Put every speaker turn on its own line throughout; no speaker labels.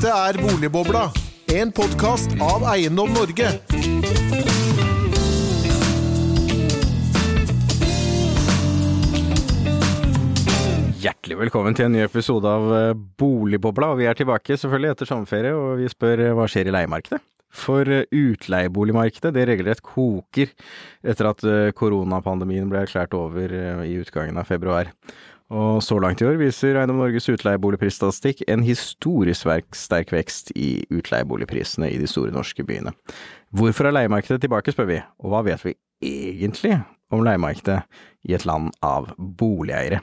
Dette er Boligbobla, en podkast av Eiendom Norge.
Hjertelig velkommen til en ny episode av eh, Boligbobla. Vi er tilbake selvfølgelig etter sommerferie, og vi spør eh, hva skjer i leiemarkedet? For eh, utleieboligmarkedet det regelrett koker etter at koronapandemien ble erklært over i utgangen av februar. Og så langt i år viser Eiendom Norges utleieboligprisstatistikk en historisk sterk vekst i utleieboligprisene i de store norske byene. Hvorfor er leiemarkedet tilbake, spør vi, og hva vet vi egentlig om leiemarkedet i et land av boligeiere.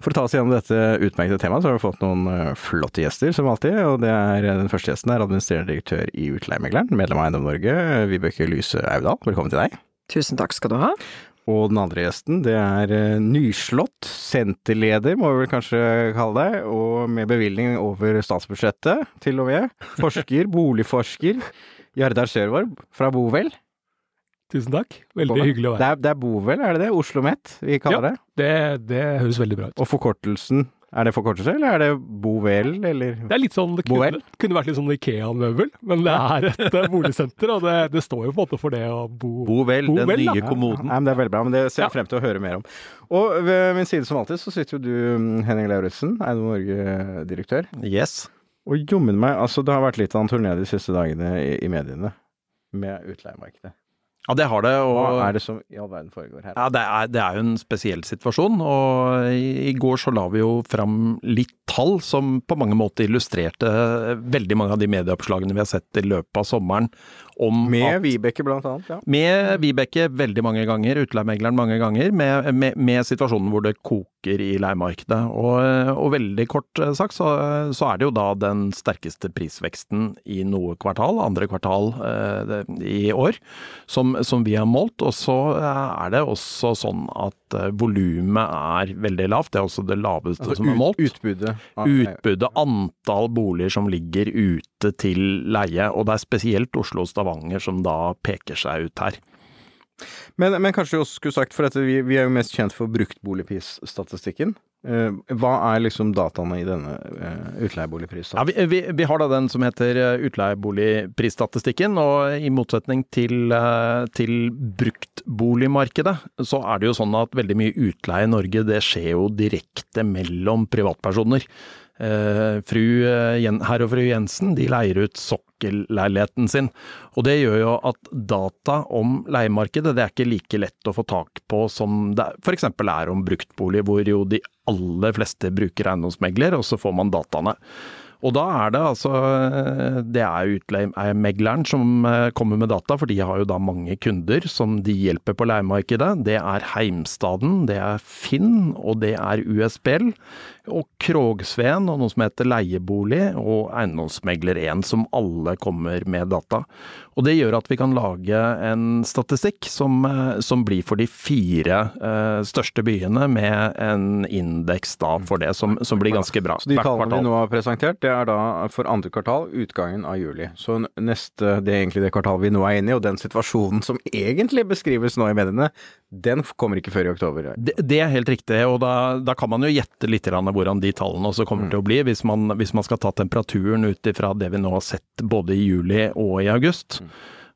For å ta oss gjennom dette utmerkede temaet, så har vi fått noen eh, flotte gjester, som alltid. og det er Den første gjesten er administrerende direktør i Utleiemegleren, medlem av Eiendom Norge, Vibeke Lyse Audal. Velkommen til deg.
Tusen takk skal du ha.
Og den andre gjesten, det er eh, nyslått senterleder, må vi vel kanskje kalle deg, og med bevilgning over statsbudsjettet, til og med. Forsker, boligforsker. Jardar Sørvarb fra Bovel.
Tusen takk. Veldig hyggelig å være
her. Det, det er Bovel, er det det? Oslo Met vi kaller
ja, det? Det, høres veldig bra ut.
Og forkortelsen, er det forkortelse, eller er det Bovel, eller?
Det er litt sånn, det kunne, kunne vært litt sånn Ikea-møbel, men det er et eh, boligsenter, og det, det, står jo på en måte for det å bo
Bovel,
bo
den
vel,
nye kommoden. Ja, det er veldig bra, men det ser jeg frem til å høre mer om. Og ved min side som alltid så sitter jo du, Henning Lauritzen, Eiendom Norge-direktør.
Yes.
Og jommen meg, altså det har vært litt av en turné de siste dagene i, i mediene med utleiemarkedet.
Ja, det har det. Og,
Hva er det som i all verden foregår her?
Ja, det er, det er jo en spesiell situasjon. Og i, i, går så la vi jo fram litt tall som på mange måter illustrerte veldig mange av de medieoppslagene vi har sett i løpet av sommeren.
Med Vibeke blant annet, ja.
Med Vibeke veldig mange ganger, utleiemegleren mange ganger, med, med, med, situasjonen hvor det koker i leiemarkedet. Og, og, veldig kort sagt så, så, er det jo da den sterkeste prisveksten i noe kvartal, andre kvartal eh, i år, som som vi har målt. Og så er det også sånn at uh, volumet er veldig lavt. Det er også det laveste altså, som er målt.
Utbudet?
Utbudet, antall boliger som ligger ute til leie. Og det er spesielt Oslo og Stavanger som da peker seg ut her.
Men, men kanskje du også skulle sagt, for dette, vi, vi er jo mest kjent for bruktboligprisstatistikken. Eh, hva er liksom dataene i denne uh, utleieboligprisstatistikken?
Ja, vi, vi, vi, har da den som heter eh, utleieboligprisstatistikken, og i motsetning til, til, bruktboligmarkedet, så er det jo sånn at veldig mye utleie i Norge det skjer jo direkte mellom privatpersoner. Uh, fru, herr og fru Jensen de leier ut sokkelleiligheten sin. Og Det gjør jo at data om leiemarkedet det er ikke like lett å få tak på som det f.eks. er om bruktbolig, hvor jo de aller fleste bruker eiendomsmegler, og så får man dataene. Og da er det altså Det er utleiemegleren som eh, kommer med data, for de har jo da mange kunder som de hjelper på leiemarkedet. Det er Heimstaden, det er Finn og det er USBL og Krogsveen og noe som heter Leiebolig og Eiendomsmegler1, som alle kommer med data. Og Det gjør at vi kan lage en statistikk som, eh, som blir for de fire eh, største byene, med en indeks da for det, som, som blir ganske bra.
Så De tallene vi nå har presentert, det er da for andre kvartal, utgangen av juli. Så neste, det er egentlig det kvartalet vi nå er inne i, og den situasjonen som egentlig beskrives nå i mediene, den kommer ikke før i oktober?
Det, det er helt riktig, og da, da, kan man jo gjette litt hvordan de tallene også kommer mm. til å bli, hvis man, hvis man, skal ta temperaturen ut ifra det vi nå har sett både i juli og i august. Mm.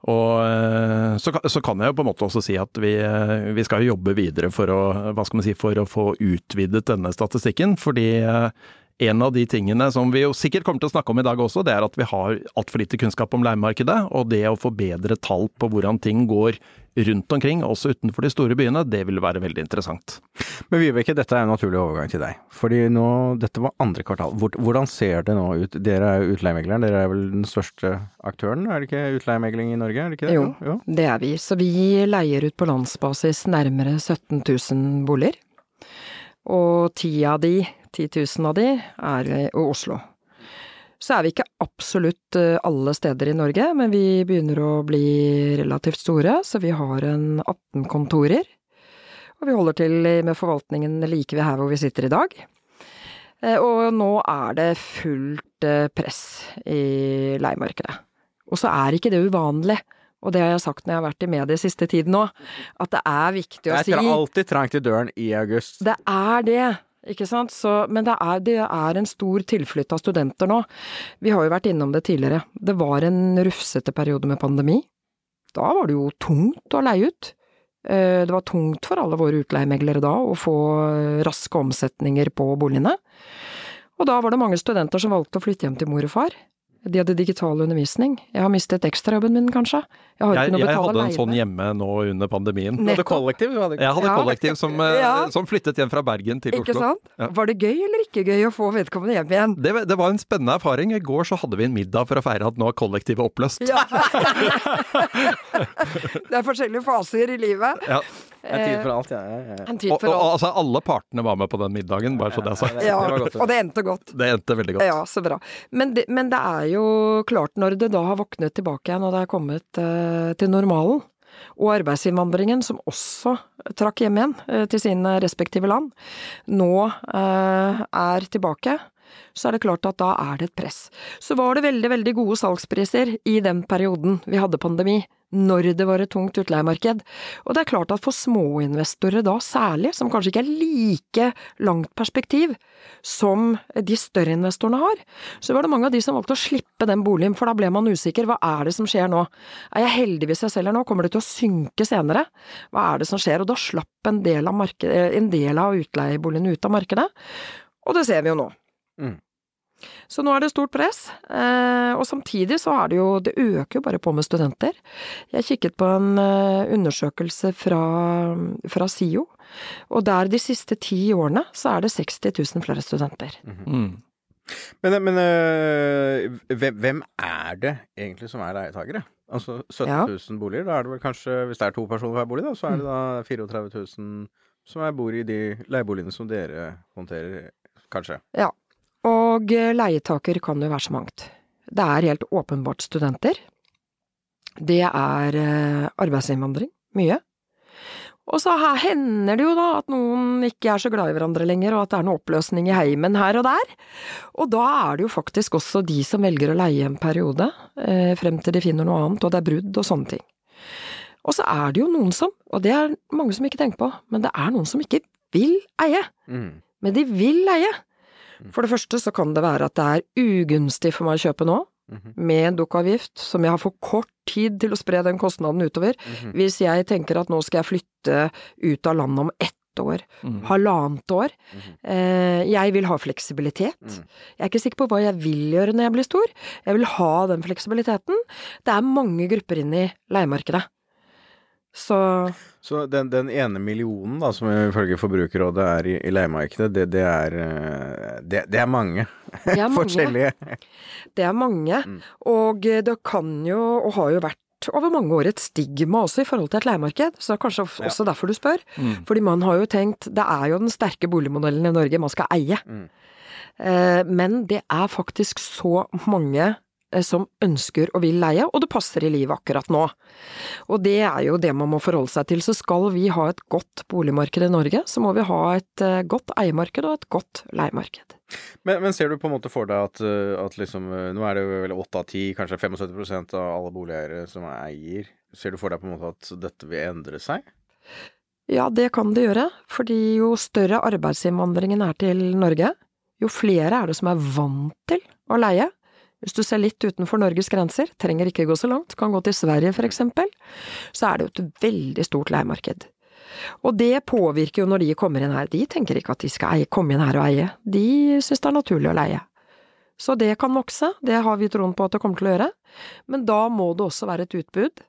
Og eh, så, så, kan jeg jo på en måte også si at vi, eh, vi skal jobbe videre for å, hva skal man si, for å få utvidet denne statistikken. Fordi eh, en av de tingene som vi jo sikkert kommer til å snakke om i dag også, det er at vi har altfor lite kunnskap om leiemarkedet. Og det å få bedre tall på hvordan ting går rundt omkring, også utenfor de store byene, det vil være veldig interessant.
Men Vibeke, dette er en naturlig overgang til deg. Fordi nå, dette var andre kvartal. Hvordan ser det nå ut? Dere er jo utleiemegleren, dere er vel den største aktøren, er det ikke utleiemegling i Norge? Er det ikke det?
Jo, jo, det er vi. Så vi leier ut på landsbasis nærmere 17 000 boliger. Og ti av de 10 000 av de er i Oslo. Så er vi ikke absolutt eh, alle steder i Norge, men vi begynner å bli relativt store, så vi har en 18 kontorer. Og vi holder til med forvaltningen like ved her hvor vi sitter i dag. Eh, og nå er det fullt eh, press i leiemarkedet. Og så er ikke det uvanlig. Og det har jeg sagt når jeg har vært i media siste tiden òg, at det er viktig å si
Det er alltid trangt i døren i august.
Det er det. Ikke sant? Så, men det er, det er en stor tilflytt av studenter nå. Vi har jo vært innom det tidligere. Det var en rufsete periode med pandemi. Da var det jo tungt å leie ut. Eh, Det var tungt for alle våre utleiemeglere da å få eh, raske omsetninger på boligene. Og da var det mange studenter som valgte å flytte hjem til mor og far. De hadde digital undervisning. Jeg har mistet ekstrajobben min, kanskje. Jeg har
Jeg,
ikke noe å
jeg hadde en sånn hjemme nå under pandemien.
Du hadde
Nettopp.
kollektiv? Du hadde...
Jeg hadde
Ja.
kollektiv som, eh,
Ja.
som flyttet hjem fra Bergen til
Ikke
Oslo.
sant?
Ja.
Var det gøy eller ikke gøy å få vedkommende hjem igjen?
Det, det var en spennende erfaring. I går så hadde vi en middag for å feire at nå er kollektivet oppløst.
Ja. det er forskjellige faser i livet.
Er tid for alt, ja. ja, ja.
En tid
Og,
for
og,
alt.
altså, alle partene var med på den middagen, bare så det er sagt.
Ja, og det endte godt.
Det endte veldig godt.
Ja, så bra. Men det, men det er jo klart, når det da har våknet tilbake igjen, og det er kommet uh, til normalen, og arbeidsinnvandringen, som også trakk hjem igjen eh, til sine respektive land, nå eh, er tilbake, så er det klart at da er det et press. Så var det veldig, veldig gode salgspriser i den perioden vi hadde pandemi, når det var et tungt utleiemarked. Og det er klart at for småinvestorer da særlig, som kanskje ikke er like langt perspektiv som de større investorene har, så var det mange av de som valgte å slippe den boligen, for da ble man usikker. Hva er det som skjer nå? Er jeg heldig hvis jeg selger nå? Kommer det til å synke senere? Hva er det som skjer? Og da slapp en del av, marked- en del av utleieboligene ut av markedet. Og det ser vi jo nå.
Mm.
Så nå er det stort press, eh, og samtidig så er det jo Det øker jo bare på med studenter. Jeg kikket på en eh, undersøkelse fra, fra SIO, og der de siste ti årene så er det 60 000 flere studenter.
Mm.
Men, men øh, hvem, er det egentlig som er leietagere? Altså 17
Ja.
000 boliger, da er det vel kanskje, hvis det er to personer hver bolig, da, så er det da 34 000 som bor i de leieboligene som dere håndterer, kanskje?
Og eh, leietaker kan jo være så mangt. Det er helt åpenbart studenter. Det er eh, arbeidsinnvandring. Mye. Og så her hender det jo da at noen ikke er så glad i hverandre lenger, og at det er noe oppløsning i heimen her og der. Og da er det jo faktisk også de som velger å leie en periode, eh, frem til de finner noe annet, og det er brudd og sånne ting. Og så er det jo noen som, og det er mange som ikke tenker på, men det er noen som ikke vil eie.
Mm.
Men de vil leie. For det første så kan det være at det er ugunstig for meg å kjøpe nå,
Mhm.
med en dukkavgift, som jeg har for kort tid til å spre den kostnaden utover.
Mhm.
Hvis jeg tenker at nå skal jeg flytte ut av landet om ett år,
Mm.
halvannet år.
Mhm.
Eh, jeg vil ha fleksibilitet.
Mm.
Jeg er ikke sikker på hva jeg vil gjøre når jeg blir stor. Jeg vil ha den fleksibiliteten. Det er mange grupper inn i leiemarkedet. Så
Så den, den ene millionen da, som ifølge Forbrukerrådet er i, i leiemarkedet, det, det, er, øh, det, det er mange.
det er mange.
Forskjellige.
Det er mange,
Mm.
og det kan jo, og har jo vært over mange år et stigma også i forhold til et leiemarked, så det er kanskje
Ja.
også derfor du spør.
Mm.
Fordi man har jo tenkt, det er jo den sterke boligmodellen i Norge, man skal eie.
Mm.
Eh, men det er faktisk så mange eh, som ønsker og vil leie, og det passer i livet akkurat nå. Og det er jo det man må forholde seg til. Så skal vi ha et godt boligmarked i Norge, så må vi ha et eh, godt eiemarked og et godt leiemarked.
Men, men ser du på en måte for deg at, øh, at liksom, nå er det jo vel 8 av 10, kanskje 75% av alle boligeiere som er eier. Ser du for deg på en måte at dette vil endre seg?
Ja, det kan det gjøre, fordi jo større arbeidsinnvandringen er til Norge, jo flere er det som er vant til å leie. Hvis du ser litt utenfor Norges grenser, trenger ikke gå så langt, kan gå til Sverige for eksempel, så er det jo et veldig stort leiemarked. Og det påvirker jo når de kommer inn her, de tenker ikke at de skal eie, komme inn her og eie, de synes det er naturlig å leie. Så det kan vokse, det har vi troen på at det kommer til å gjøre, men da må det også være et utbud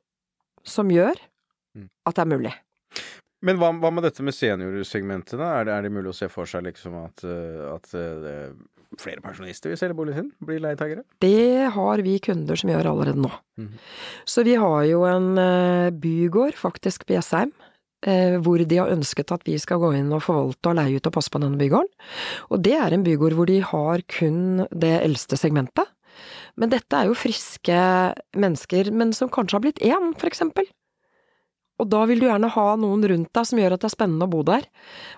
som gjør
Mm.
at det er mulig.
Men hva, hva med dette med seniorsegmentet, da? Er det, er det mulig å se for seg liksom at, at øh, flere pensjonister vil selge boligen sin? Bli leietakere?
Det har vi kunder som gjør allerede nå.
Mm.
Så vi har jo en eh, bygård, faktisk på Jessheim, eh, hvor de har ønsket at vi skal gå inn og forvalte og leie ut og passe på denne bygården. Og det er en bygård hvor de har kun det eldste segmentet. Men dette er jo friske mennesker, men som kanskje har blitt én, for eksempel. Og da vil du gjerne ha noen rundt deg som gjør at det er spennende å bo der.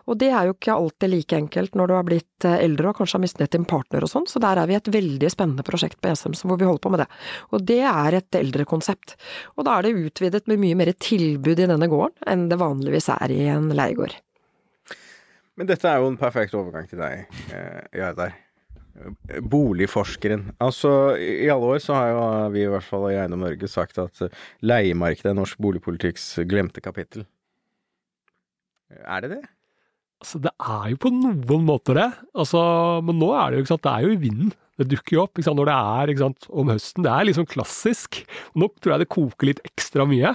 Og det er jo ikke alltid like enkelt når du har blitt eh, eldre og kanskje har mistet din partner og sånn, så der er vi i et veldig spennende prosjekt på ESM hvor vi holder på med det. Og det er et eldrekonsept. Og da er det utvidet med mye mer tilbud i denne gården enn det vanligvis er i en leiegård.
Men dette er jo en perfekt overgang til deg, eh, Jardar. Boligforskeren. Altså, i alle år så har jo vi i hvert fall i Eiendom Norge sagt at eh, leiemarkedet er norsk boligpolitikks glemte kapittel. Er det det?
Altså, det er jo på noen måter det. Altså, men nå er det jo ikke sant, det er jo i vinden. Det dukker jo opp når det er ikke sant, om høsten. Det er liksom klassisk. Nå tror jeg det koker litt ekstra mye.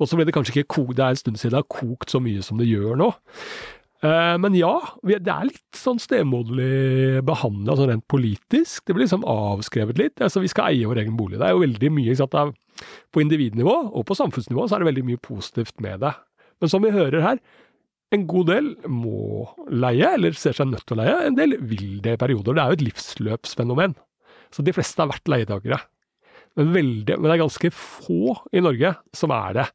Og så ble det kanskje ikke kokt, det er en stund siden det har kokt så mye som det gjør nå. Eh, men ja, det er litt sånn stemoderlig behandla sånn rent politisk. Det blir liksom avskrevet litt. Altså, vi skal eie vår egen bolig. Det er jo veldig mye, sant. På individnivå og på samfunnsnivå så er det veldig mye positivt med det. Men som vi hører her, en god del må leie, eller ser seg nødt til å leie. En del vil det i perioder. Det er jo et livsløpsfenomen. Så de fleste har vært leietakere. Men, men det er ganske få i Norge som er det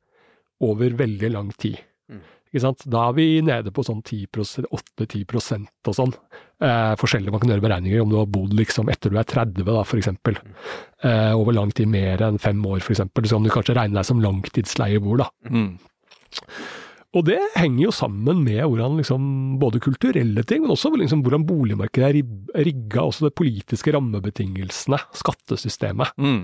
over veldig lang tid. Sant? Da er vi nede på sånn 8-10% og sånn. Eh, forskjellig man kan gjøre beregninger om du har bodd liksom etter du er 30 da, for eksempel. Eh, over lang tid, mer enn fem år eksempel. Så kan du kanskje regne deg som langtidsleieboer da.
Mm.
Og det henger jo sammen med hvordan liksom, både kulturelle ting, men også liksom, hvordan boligmarkedet er rigga, også de politiske rammebetingelsene, skattesystemet.
Mm.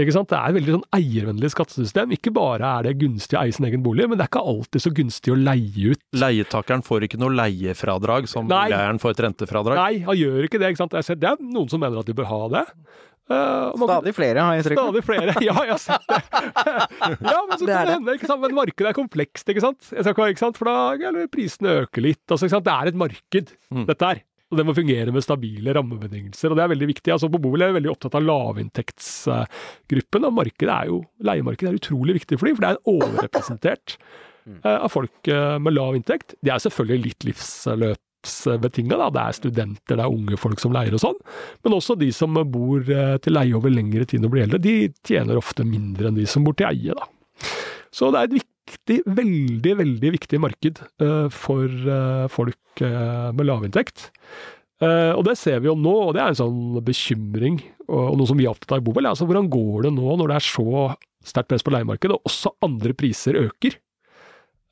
Ikke sant? Det er et veldig sånn eiervennlig skattesystem. Ikke bare er det gunstig å eie sin egen bolig, men det er ikke alltid så gunstig å leie ut.
Leietakeren får ikke noe leiefradrag som leieren får et rentefradrag.
Nei, han gjør ikke det. ikke sant? Det er noen som mener at de bør ha det. Eh, man-
Stadig flere, har jeg inntrykk.
Stadig flere. Ja, jeg har sett det. ja, men så
Det
kan det hende, ikke sant. Men markedet er komplekst, ikke sant. Jeg skal ikke, sant? For da eller prisene øker litt. Altså, ikke sant? Det er et marked,
Mm.
dette her. Og det må fungere med stabile rammebetingelser, og det er veldig viktig. Altså, på Bobil er jeg veldig opptatt av lavinntektsgruppen, og markedet er jo, leiemarkedet er utrolig viktig for dem, for det er overrepresentert eh, av folk eh, med lav inntekt. De er selvfølgelig litt livsløpsbetinga, da. Det er studenter, det er unge folk som leier og sånn. Men også de som bor eh, til leie over lengre tid og blir eldre, de tjener ofte mindre enn de som bor til eie, da. Så det er et viktig, veldig, veldig viktig marked eh, for eh, folk med lavinntekt. Uh, og det ser vi jo nå, og det er en sånn bekymring, og noe som vi er opptatt av i Bobel. Altså, hvordan går det nå når det er så sterkt press på leiemarkedet, og også andre priser øker?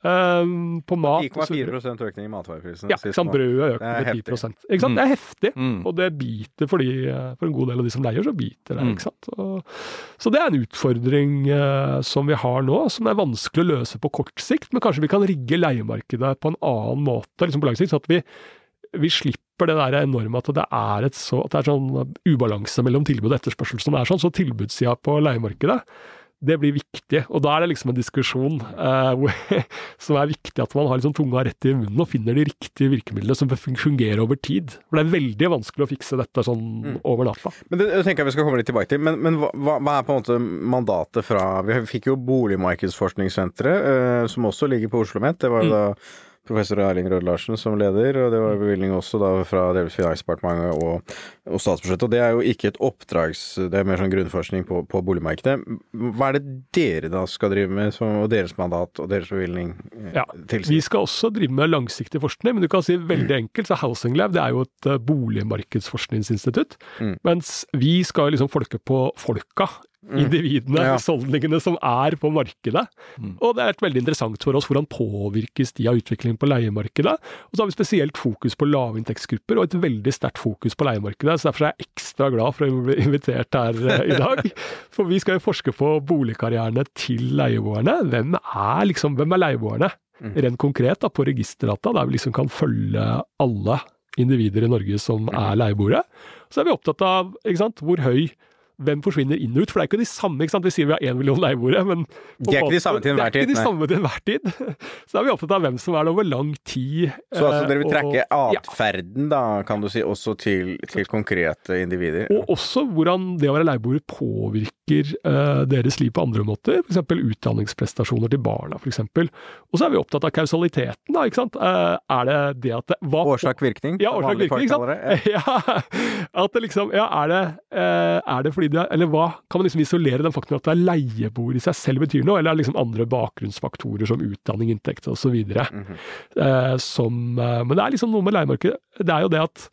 Eh, på mat og så videre.
4% økning i matvareprisene.
Ja, sant. Brødet
Det er
med 10
heftig.
Ikke sant? Det er heftig.
Mm.
Og det biter for, de, for en god del av de som leier, så biter det.
Mm.
ikke sant? Og, så det er en utfordring uh, som vi har nå, som er vanskelig å løse på kort sikt. Men kanskje vi kan rigge leiemarkedet på en annen måte liksom på lang sikt, sånn at vi, vi slipper det der enorme at det er et så, at det er sånn ubalanse mellom tilbud og etterspørsel som er sånn. Så tilbudssida på leiemarkedet det blir viktig, og da er det liksom en diskusjon eh, som er viktig at man har liksom tunga rett i munnen og finner de riktige virkemidlene som fungerer over tid. For det er veldig vanskelig å fikse dette sånn
Mm.
over natta.
Men det, jeg tenker jeg vi skal komme litt tilbake til. Men, men hva, hva er på en måte mandatet fra Vi fikk jo Boligmarkedsforskningssenteret, eh, som også ligger på Oslo OsloMet. Det var jo da professor Erling Rød Larsen som leder, og det var bevilgning også da fra delvis Finansdepartementet og, og statsbudsjettet. Og det er jo ikke et oppdrags... Det er mer sånn grunnforskning på, på boligmarkedet. Hva er det dere da skal drive med, som, og deres mandat og deres bevilgning eh,
Ja,
tilsier?
Vi skal også drive med langsiktig forskning, men du kan si veldig enkelt, så Housing Lab det er jo et eh, boligmarkedsforskningsinstitutt.
Mm.
Mens vi skal liksom folke på folka, individene,
Ja.
husholdningene som er på markedet.
Mm.
Og det er et veldig interessant for oss hvordan påvirkes de av utviklingen på leiemarkedet. Og så har vi spesielt fokus på lavinntektsgrupper og et veldig sterkt fokus på leiemarkedet. Så derfor er jeg ekstra glad for å bli invitert her eh, i dag. For vi skal jo forske på boligkarrierene til leieboerne. Hvem er liksom, hvem er leieboerne?
Mm.
Rent konkret da, på registerdata, der vi liksom kan følge alle individer i Norge som
Mm.
er leieboere. Så er vi opptatt av ikke sant, hvor høy hvem forsvinner inn og ut? For det er ikke de samme. ikke sant? Vi sier vi har én million leieboere, men
De er ikke de samme til enhver
Det er
tid,
ikke de samme til enhver tid. Så da er vi opptatt av hvem som er det over lang tid.
Så altså dere vil
eh,
trekke atferden, da, kan du si, også til, til konkrete individer?
Og også hvordan det å være leieboer påvirker uh, deres liv på andre måter, f.eks. utdanningsprestasjoner til barna, f.eks. Og så er vi opptatt av kausaliteten, da. ikke sant? Uh, er det det at det, hva,
Årsak-virkning?
Ja, årsak-virkning. ikke sant? Ja, at det liksom, ja, er det, uh, er det fordi det Eller hva? Kan man liksom isolere den faktoren at det er leieboer i seg selv betyr noe, eller er det liksom andre bakgrunnsfaktorer som utdanning, inntekt osv. Eh, som eh, Men det er liksom noe med leiemarkedet. Det er jo det at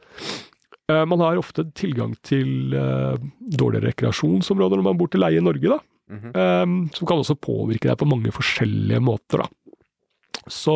eh, man har ofte tilgang til eh, dårligere rekreasjonsområder når man bor til leie i Norge, da.
Mhm.
eh, som kan også påvirke deg på mange forskjellige måter, da. Så,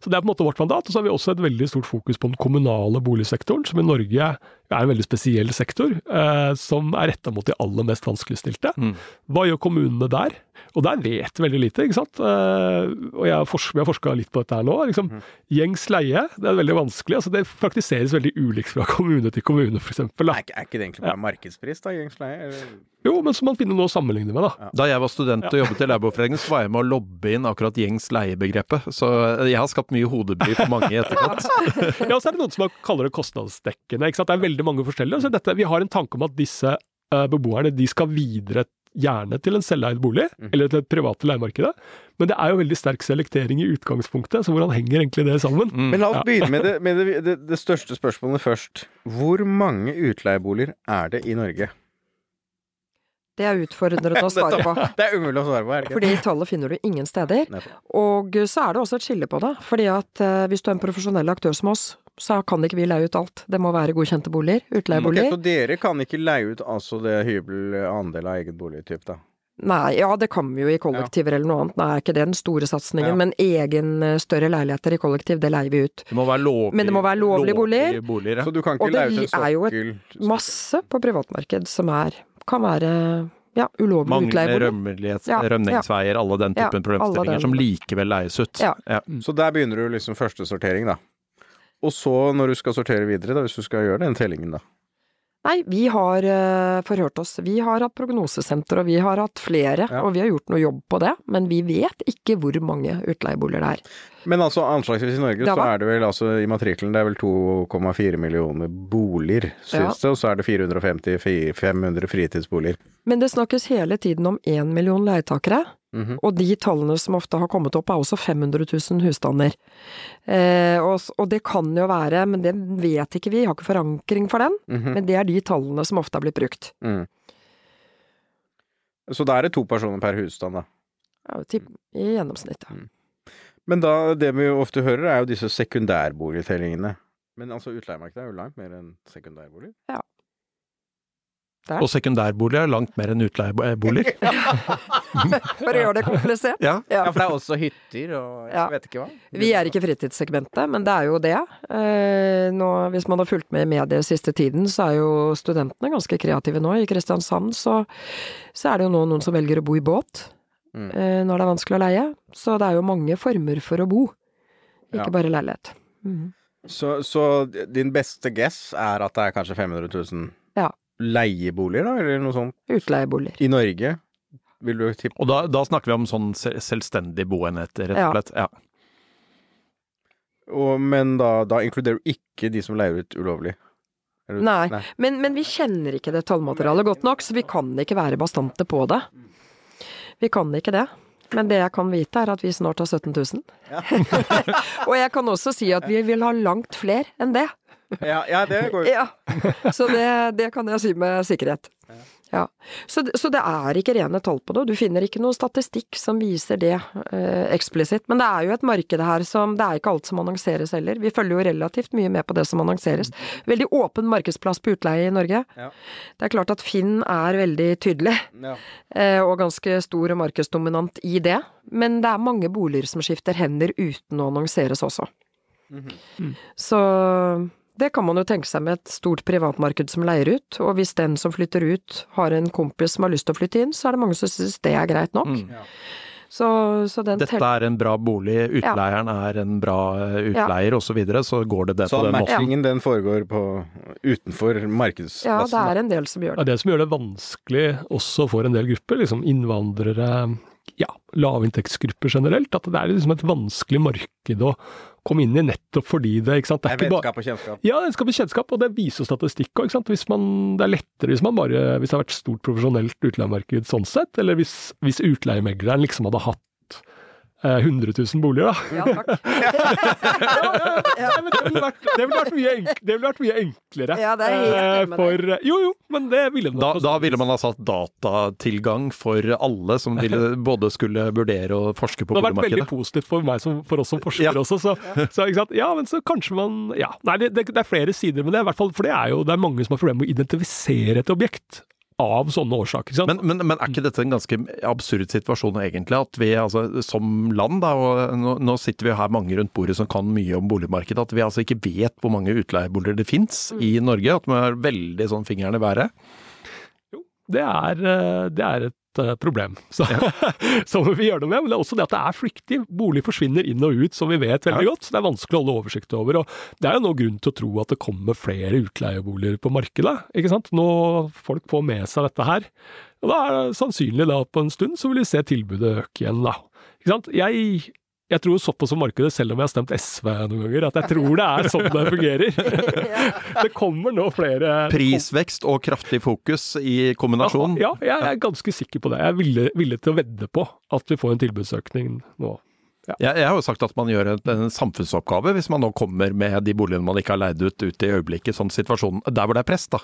så det er på en måte vårt mandat. Og så har vi også et veldig stort fokus på den kommunale boligsektoren, som i Norge er en veldig spesiell sektor, eh, som er retta mot de aller mest vanskeligstilte.
Mm.
Hva gjør kommunene der? Og der vet veldig lite, ikke sant. Eh, og jeg har fors vi har forska litt på dette her nå. Liksom, Gjengs leie, det er veldig vanskelig. altså Det praktiseres veldig ulikt fra kommune til kommune, f.eks.
Er, er ikke det egentlig bare markedspris, da, gjengs leie? eller?
Jo, men som man finner noe å sammenligne med, da.
Da jeg var student og jobbet i Leieboerforeningen, så var jeg med å lobbe inn akkurat gjengs leiebegrepet. Så jeg har skapt mye hodebry på mange i etterkant.
Ja, så er det noen som kaller det kostnadsdekkende. ikke sant? Det er veldig mange forskjellige. Så dette, vi har en tanke om at disse uh, beboerne de skal videre gjerne til en selveid bolig, eller til et private leiemarkedet. Men det er jo veldig sterk selektering i utgangspunktet, så hvordan henger egentlig det sammen?
Men la oss begynne med, det, med det, det, det største spørsmålet først. Hvor mange utleieboliger er det i Norge?
Det er utfordrende å svare på.
Det er umulig å svare på, er det ikke?
Fordi tallet finner du ingen steder. Og så er det også et skille på det. Fordi at eh, hvis du er en profesjonell aktør som oss, så kan ikke vi leie ut alt. Det må være godkjente boliger, Utleieboliger.
Okay, så dere kan ikke leie ut altså det hybel andel av egen boligtyp, da?
Nei, ja det kan vi jo i kollektiver eller noe annet. Nei, er ikke det den store satsingen.
Ja.
Men egen eh, større leiligheter i kollektiv, det leier vi ut.
Det må være lovlig,
Men det må være lovlige boliger.
boliger ja.
Så du kan ikke
Og det
leie ut en
er jo et Masse på privatmarked som er, kan være ja, ulovlig
utleieboliger
utleiebolig.
rømmelighets-
Ja,
rømningsveier, alle den typen problemstillinger
den.
som likevel leies ut.
Ja.
Så der begynner du liksom første sortering, da. Og så, når du skal sortere videre, da, hvis du skal gjøre den tellingen, da.
Nei, vi har uh, forhørt oss. Vi har hatt prognosesenter, og vi har hatt flere,
Ja.
og vi har gjort noe jobb på det. Men vi vet ikke hvor mange utleieboliger det er.
Men altså anslagsvis i Norge så er det vel altså i matrikkelen det er vel 2,4 millioner boliger, synes det, og så er det 450-500 fritidsboliger.
Men det snakkes hele tiden om én million leietakere.
Mhm.
Og de tallene som ofte har kommet opp, er også 500 000 husstander. Eh, og, og det kan jo være, men det vet ikke vi, har ikke forankring for den.
Mhm.
Men det er de tallene som ofte har blitt brukt.
Mm. Så da er det to personer per husstand, da.
Ja, I gjennomsnitt, ja.
Men da, det vi ofte hører, er jo disse sekundærboligtellingene. Men altså, utleiemarkedet er jo langt mer enn sekundærbolig.
Der.
Og sekundærboliger er langt mer enn utleieboliger.
For å gjøre det komplisert.
Ja.
Ja.
for det er også hytter og jeg
Ja.
vet ikke hva.
Vi er ikke fritidssegmentet, men det er jo det. Eh, nå, hvis man har fulgt med i medier siste tiden, så er jo studentene ganske kreative nå. I Kristiansand så, så er det jo nå noen som velger å bo i båt
Mm.
eh, når det er vanskelig å leie. Så det er jo mange former for å bo, ikke
Ja.
bare leilighet. Mm.
Så, så din beste guess er at det er kanskje 500 000
Ja.
leieboliger, da, eller noe sånt,
Utleieboliger.
i Norge? Vil du tippe?
Og da, da snakker vi om sånn selvstendig boenhet, rett og slett. Ja.
Og, men da, da inkluderer du ikke de som leier ut ulovlig? Nei,
Nei. Men, men vi kjenner ikke det tallmaterialet godt nok, så vi kan ikke være bastante på det. Vi kan ikke det. Men det jeg kan vite, er at vi snart har 17 000. og jeg kan også si at vi vil ha langt flere enn det.
Ja, ja, det går jo.
Ja. Så det, det kan jeg si med sikkerhet. Ja. Så, så det er ikke rene tall på det, og du finner ikke noe statistikk som viser det eh, eksplisitt. Men det er jo et marked her som Det er ikke alt som annonseres heller. Vi følger jo relativt mye med på det som annonseres. Veldig åpen markedsplass på utleie i Norge.
Ja.
Det er klart at Finn er veldig tydelig,
Ja.
eh, og ganske stor og markedsdominant i det. Men det er mange boliger som skifter hender uten å annonseres også. Så det kan man jo tenke seg med et stort privatmarked som leier ut, og hvis den som flytter ut har en kompis som har lyst til å flytte inn, så er det mange som synes det er greit nok.
Mm.
Ja.
Så, så den
Dette er en bra bolig, utleieren er en bra utleier utleier og så videre, så går det det
Så
på den måten.
Så matchingen den foregår på utenfor markedsplassen?
Ja, det er en del som gjør
Det
det.
er det som gjør det vanskelig også for en del grupper, liksom innvandrere, ja, lavinntektsgrupper generelt. At det er liksom et vanskelig marked å komme inn i nettopp fordi det, ikke sant.
Det er
ikke bare
vennskap og kjennskap.
ja, det skal bli kjennskap, og det viser statistikk òg. Det er lettere hvis man bare, hvis det har vært stort profesjonelt utleiemarked sånn sett, eller hvis, hvis utleiemegleren liksom hadde hatt 100 000 boliger, da.
Ja, takk.
Ja, men det ville vært, det ville mye, enk, det ville vært mye enklere.
Ja, det er helt enig
eh,
med
for, Jo, jo, men det ville
Da, da ville man ha satt datatilgang for alle som ville både skulle vurdere og forske på boligmarkedet.
Det har vært veldig positivt for meg som, for oss som forskere
Ja.
også. Så, så ikke sant? Ja, men så kanskje man Ja, nei, det, det, det er flere sider med det. I hvert fall, for det er jo det er mange som har problemer med å identifisere et objekt av sånne årsaker. ikke sant?
Men, men, men er ikke dette en ganske absurd situasjon egentlig? At vi altså, som land, da, og nå, nå sitter vi her mange rundt bordet som kan mye om boligmarkedet, at vi altså ikke vet hvor mange utleieboliger det fins i Norge? At vi har veldig sånn fingeren i været?
Det er, eh, det er et eh, problem så, som vi gjør noe med. Men det er også det at det er flyktig. Bolig forsvinner inn og ut, som vi vet veldig
Ja.
godt. Så det er vanskelig å holde oversikt over. Og det er jo nå grunn til å tro at det kommer flere utleieboliger på markedet. ikke sant? Nå folk får med seg dette her. Og da er det sannsynlig da på en stund så vil vi se tilbudet øke igjen, da. Ikke sant? Jeg, jeg tror såpass om markedet, selv om jeg har stemt SV noen ganger, at jeg tror det er sånn det fungerer. det kommer nå flere
Prisvekst og kraftig fokus i kombinasjon?
ja, jeg er ganske sikker på det. Jeg er villig, villig til å vedde på at vi får en tilbudsøkning nå.
Jeg, jeg har jo sagt at man gjør en, en samfunnsoppgave hvis man nå kommer med de boligene man ikke har leid ut, ut i øyeblikket, sånn situasjonen der hvor det er press, da.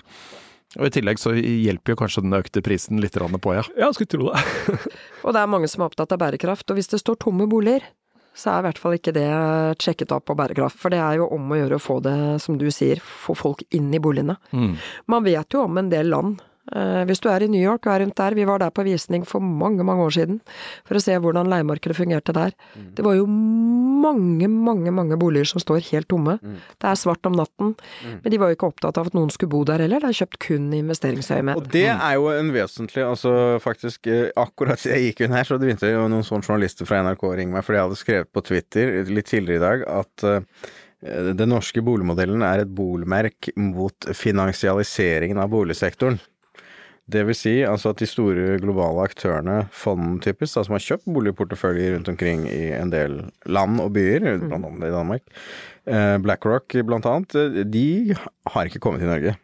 Og I tillegg så hjelper jo kanskje den økte prisen litt på, ja.
Ja, jeg skulle tro det.
Og det er mange som er opptatt av bærekraft, og hvis det står tomme boliger, så er i hvert fall ikke det sjekket opp på bærekraft. For det er jo om å gjøre å få det, som du sier, få folk inn i boligene.
Mm.
Man vet jo om en del land. Eh, hvis du er i New York og er rundt der, vi var der på visning for mange, mange år siden for å se hvordan leiemarkedet fungerte der. Det var jo mange, mange, mange boliger som står helt tomme. Det er svart om natten. Men de var jo ikke opptatt av at noen skulle bo der heller, det er kjøpt kun i investeringsøyemed.
Og det er jo en vesentlig Altså faktisk, eh, akkurat siden jeg gikk inn her, så begynte jo noen sånne journalister fra NRK å ringe meg, fordi jeg hadde skrevet på Twitter litt tidligere i dag at eh, den norske boligmodellen er et bolmerk mot finansialiseringen av boligsektoren. Det vil si altså at de store globale aktørene, fond typisk, da, som har kjøpt boligporteføljer rundt omkring i en del land og byer, blant annet i Danmark, eh, BlackRock blant annet, eh, de har ikke kommet til Norge.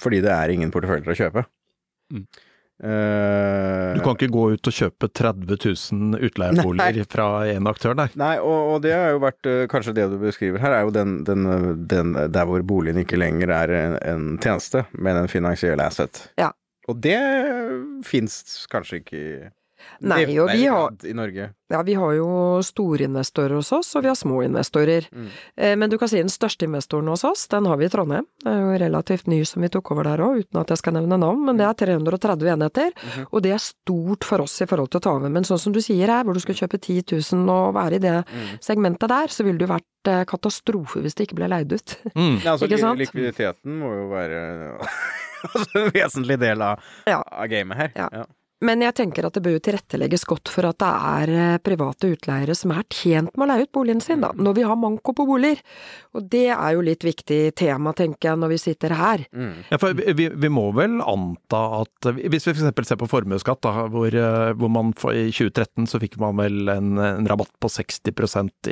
Fordi det er ingen porteføljer å kjøpe.
Mm.
Eh,
Du kan ikke gå ut og kjøpe 30 000 utleieboliger fra én aktør der.
Nei, og, og det har jo vært Kanskje det du beskriver her, er jo den, den, den der hvor boligen ikke lenger er en, en tjeneste, men en finansiell asset.
Ja.
Og det fins kanskje ikke i
Nei,
det-
og vi har-
I Norge.
Ja, vi har jo storinvestorer hos oss, og vi har små investorer.
Mm.
Eh, Men du kan si den største investoren hos oss, den har vi i Trondheim. Det er jo relativt ny som vi tok over der òg, uten at jeg skal nevne navn, men det er 330 enheter.
Mhm.
Og det er stort for oss i forhold til å ta over. Men sånn som du sier her, hvor du skal kjøpe 10 000 og være i det
Mm.
segmentet der, så ville det jo vært eh, katastrofe hvis det ikke ble leid ut.
Mm.
Ja, altså,
Ikke sant?
Likviditeten må jo være en vesentlig del av,
Ja.
av gamet her.
Ja. Men jeg tenker at det bør jo tilrettelegges godt for at det er eh, private utleiere som er tjent med å leie ut boligen sin, da, når vi har manko på boliger. Og det er jo litt viktig tema, tenker jeg, når vi sitter her.
Mm.
Ja, for vi, vi- må vel anta at Hvis vi f.eks. ser på formuesskatt, da, hvor, eh, hvor man for, i 2013 så fikk man vel en, en rabatt på 60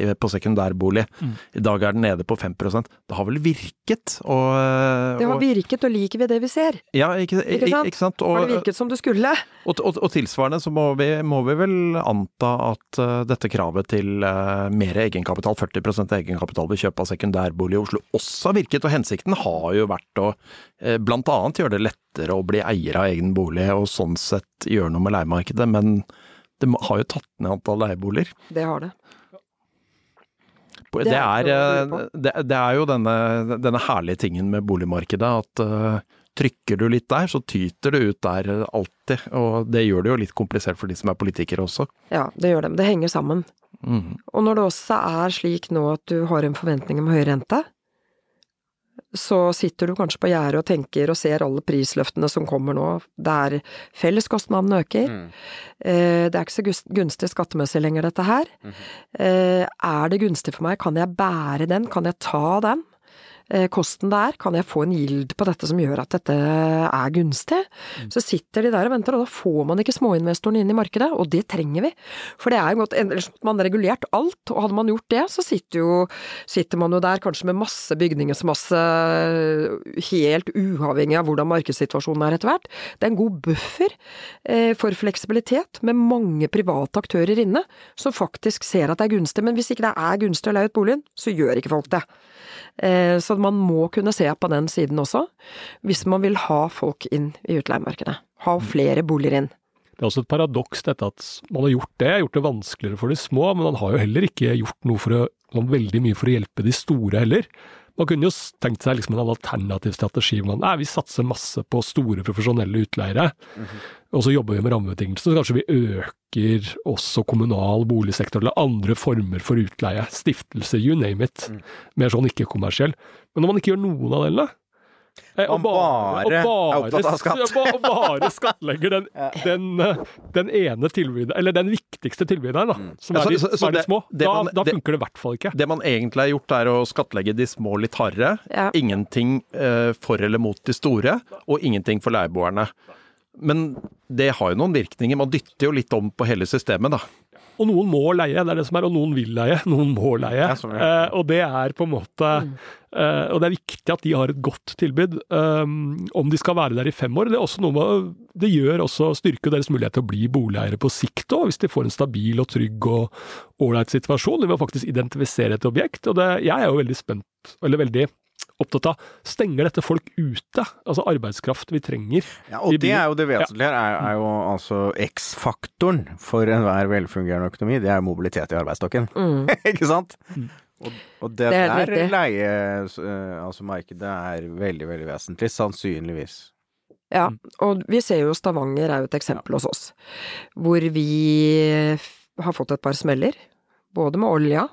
i- på sekundærbolig.
Mm.
I dag er den nede på 5% Det har vel virket? Og, og,
Det har virket, og liker vi det vi ser?
ja, ikke,
Ikke sant?
ikke sant?
Har det virket som det skulle?
og, og, og tilsvarende så må vi, må vi vel anta at uh, dette kravet til uh, mer egenkapital, 40% egenkapital ved kjøp av sekundærbolig i Oslo, også har virket. Og hensikten har jo vært å uh, blant annet gjøre det lettere å bli eier av egen bolig, og sånn sett gjøre noe med leiemarkedet. Men det må- har jo tatt ned antall leieboliger.
Det har det.
Det,
Det
er,
er
eh,
lure
det, det er jo denne, denne herlige tingen med boligmarkedet at eh, trykker du litt der, så tyter det ut der alltid. Og det gjør det jo litt komplisert for de som er politikere også.
Ja, det gjør det. Men det henger sammen.
Mm.
Og når det også er slik nå at du har en forventning om høy rente, så sitter du kanskje på gjerdet og tenker og ser alle prisløftene som kommer nå, der felleskostnadene øker.
Mm.
Eh, Det er ikke så gunstig skattemessig lenger, dette her.
Mm.
Eh, Er det gunstig for meg? Kan jeg bære den? Kan jeg ta den? Eh, Kosten det er? Kan jeg få en gild på dette som gjør at dette er gunstig? Så sitter de der og venter, og da får man ikke småinvestoren inn i markedet, og det trenger vi. For det er jo godt, ellers måtte man regulert alt, og hadde man gjort det, så sitter, jo, sitter man jo der kanskje med masse bygningsmasse, helt uavhengig av hvordan markedssituasjonen er etter hvert. Det er en god buffer eh, for fleksibilitet, med mange private aktører inne, som faktisk ser at det er gunstig. Men hvis ikke det er gunstig å leie ut boligen, så gjør ikke folk det. Eh, Så man må kunne se på den siden også, hvis man vil ha folk inn i utleiemarkedet. Ha flere boliger inn.
Det er også et paradoks dette at man har gjort det, gjort det vanskeligere for de små, men man har jo heller ikke gjort noe for å, veldig mye for å hjelpe de store heller. Man kunne jo tenkt seg liksom en alternativ strategi. hvor Man, nei, vi satser masse på store profesjonelle utleiere, og så jobber vi med rammebetingelser. Så kanskje vi øker også kommunal boligsektor eller andre former for utleie. Stiftelser, you name it. Mer sånn ikke-kommersiell. Men når man ikke gjør noen av delene
Man bare er opptatt av skatt.
ja, bare skattlegger den, den, eh, den ene tilbyderen, eller den viktigste tilbyderen, da, som
Ja,
er
så-
de,
så- så
som er de små.
det
Da,
man-
da
det-
funker det i hvert fall ikke.
Det man egentlig har gjort, er å skattlegge de små litt hardere.
Ja.
Ingenting eh, for eller mot de store, og ingenting for leieboerne. Men det har jo noen virkninger. Man dytter jo litt om på hele systemet, da.
Og noen må leie, det er det som er, og noen vil leie, noen må leie.
Det sånn, ja.
eh, og det er på en måte eh, Og det er viktig at de har et godt tilbud. Um, om de skal være der i fem år, det er også noe med Det gjør også styrker deres mulighet til å bli boligeiere på sikt òg, hvis de får en stabil og trygg og ålreit situasjon. De må faktisk identifisere et objekt. Og det, jeg er jo veldig spent, eller veldig opptatt av Stenger dette folk ute? Altså arbeidskraft vi trenger.
Ja, og det er jo det vesentlige her, er, er jo altså X-faktoren for enhver velfungerende økonomi, det er mobilitet i arbeidsstokken.
Mm.
Ikke sant? Og, og det,
Det er
der
riktig.
leie, eh, altså markedet er veldig, veldig vesentlig, sannsynligvis.
Ja, og vi ser jo Stavanger er jo et eksempel hos oss, hvor vi har fått et par smeller, både med olja,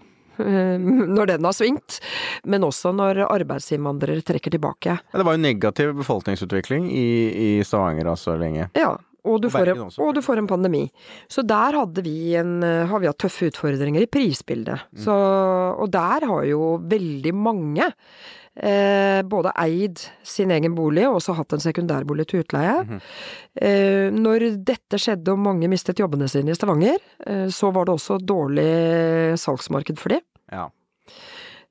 når den har svingt, men også når arbeidsinnvandrere trekker tilbake.
Ja, det var jo negativ befolkningsutvikling i, i Stavanger altså lenge.
Ja, og du, får en, og du får en pandemi. Så der vi en, har vi hatt tøffe utfordringer i prisbildet.
Mm.
Så, og der har jo veldig mange eh, både eid sin egen bolig og også hatt en sekundærbolig til utleie.
Mhm.
eh, når dette skjedde og mange mistet jobbene sine i Stavanger, eh, så var det også dårlig salgsmarked for de.
Ja.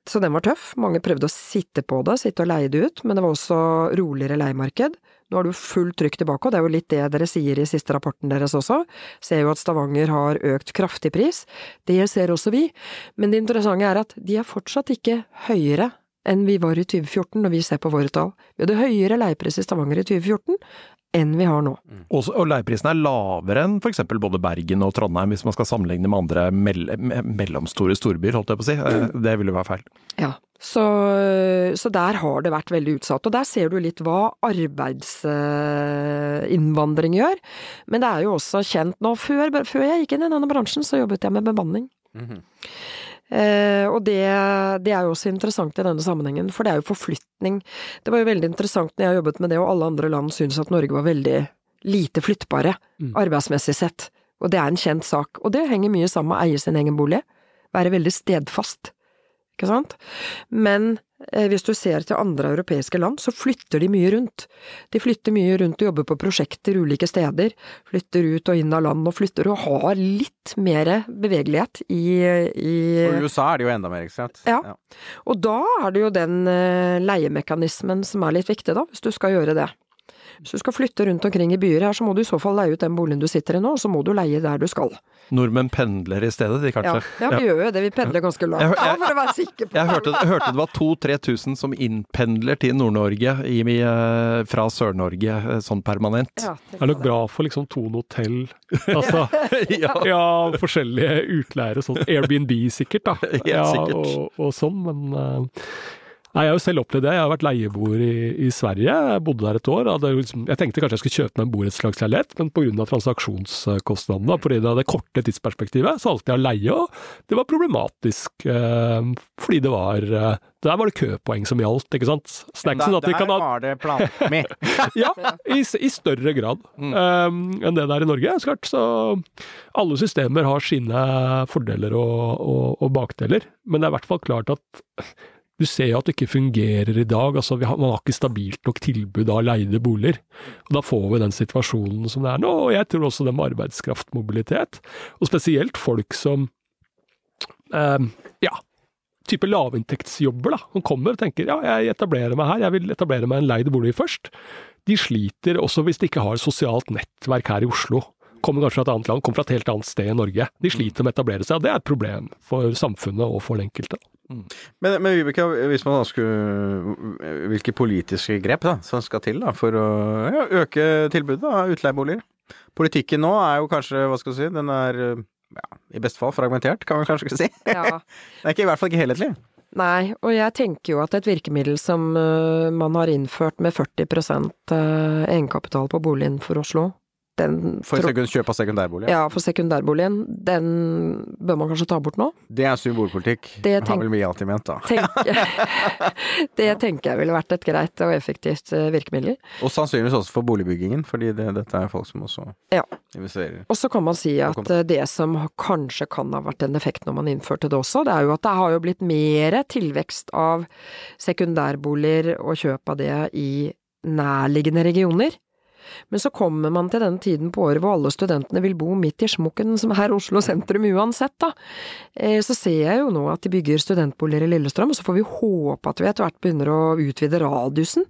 Så den var tøff. Mange prøvde å sitte på det, sitte og leie det ut, men det var også roligere leiemarked. Nå har du fullt trykk tilbake, og det er jo litt det dere sier i siste rapporten deres også. Ser jo at Stavanger har økt kraftig pris. Det ser også vi. Men det interessante er at de er fortsatt ikke høyere enn vi var i 2014 når vi ser på våre tall. Vi hadde høyere leiepris i Stavanger i 2014 enn vi har nå.
Og, og leieprisene er lavere enn f.eks. både Bergen og Trondheim, hvis man skal sammenligne med andre mell me- mellomstore storbyer, holdt jeg på å si. Eh, Det ville være feil.
Ja, så, så der har det vært veldig utsatt. Og der ser du litt hva arbeidsinnvandring gjør. Men det er jo også kjent nå Før, før jeg gikk inn i denne bransjen, så jobbet jeg med bemanning.
Mm
Eh, og det, det er jo også interessant i denne sammenhengen, for det er jo forflytning. Det var jo veldig interessant når jeg jobbet med det, og alle andre land syntes at Norge var veldig lite flyttbare,
Mm.
arbeidsmessig sett. Og det er en kjent sak. Og det henger mye sammen med å eie sin egen bolig. Være veldig stedfast. Ikke sant? Men eh, hvis du ser til andre europeiske land, så flytter de mye rundt. De flytter mye rundt og jobber på prosjekter ulike steder. Flytter ut og inn av land og flytter og har litt mer bevegelighet i, i
Og i USA er det jo enda mer, ikke sant?
Ja. Og da er det jo den eh, leiemekanismen som er litt viktig, da, hvis du skal gjøre det. Hvis du skal flytte rundt omkring i byer her, så må du i så fall leie ut den boligen du sitter i nå, og så må du leie der du skal.
Nordmenn pendler i stedet, de kanskje.
ja vi gjør jo det, vi pendler ganske langt,
Jeg
jeg, for å være sikker på
Jeg hørte, hørte det var 2000-3000 som innpendler til Nord-Norge eh, fra Sør-Norge eh, sånn permanent.
Ja,
Det er nok bra for liksom Tone hotell. Altså,
Ja.
ja, forskjellige utleiere, sånn Airbnb sikkert, da. Ja,
sikkert.
Og, og sånn, men eh, Nei, Jeg har jo selv opplevd det. Jeg har vært leieboer i, i Sverige. Jeg bodde der et år. Liksom, jeg tenkte kanskje jeg skulle kjøpe meg en borettslagsleilighet, men pga. transaksjonskostnadene, fordi det hadde korte tidsperspektivet, så valgte jeg å leie, og det var problematisk. eh, fordi det var eh, Der var det køpoeng som gjaldt, ikke sant. Snacksen,
Der
kan ha
var det planøkonomi.
ja, i, i større grad um, enn det det er i Norge. Så klart, så alle systemer har sine fordeler og, og, og bakdeler, men det er i hvert fall klart at du ser jo at det ikke fungerer i dag. altså har, Man har ikke stabilt nok tilbud av leide boliger. og Da får vi den situasjonen som det er nå. og Jeg tror også det med arbeidskraftmobilitet, og spesielt folk som eh, ja, type lavinntektsjobber, da, som kommer og tenker ja, jeg etablerer meg her, jeg vil etablere meg en leid bolig først. De sliter også hvis de ikke har sosialt nettverk her i Oslo. Kommer kanskje fra et annet land, kommer fra et helt annet sted i Norge. De sliter med å etablere seg, og det er et problem for samfunnet og for den enkelte.
Men, men Vibeke, hvis man da skulle Hvilke politiske grep da, som skal til da, for å ja, øke tilbudet av utleieboliger? Politikken nå er jo kanskje, hva skal du si, den er ja, i beste fall fragmentert, kan man kanskje ikke si.
Ja.
Den er ikke, i hvert fall ikke helhetlig.
Nei, og jeg tenker jo at et virkemiddel som øh, man har innført med 40% øh, egenkapital på boligen for Oslo, den
For
tro-
kjøp av sekundærbolig.
Ja, for sekundærboligen, den bør man kanskje ta bort nå?
Det er symbolpolitikk.
Det
har vel vi alltid ment, da.
Tenk, det tenker jeg ville vært et greit og effektivt øh, virkemiddel.
Og sannsynligvis også for boligbyggingen, fordi det, dette er folk som også
Ja.
investerer.
Og så kan man si at eh, det som kanskje kan ha vært en effekt når man innførte det også, det er jo at det har jo blitt mer tilvekst av sekundærboliger og kjøp av det i nærliggende regioner. Men så kommer man til den tiden på året hvor alle studentene vil bo midt i smokken som er Oslo sentrum uansett, da. Eh, Så ser jeg jo nå at de bygger studentboliger i Lillestrøm, og så får vi håpe at vi etter hvert begynner å utvide radiusen.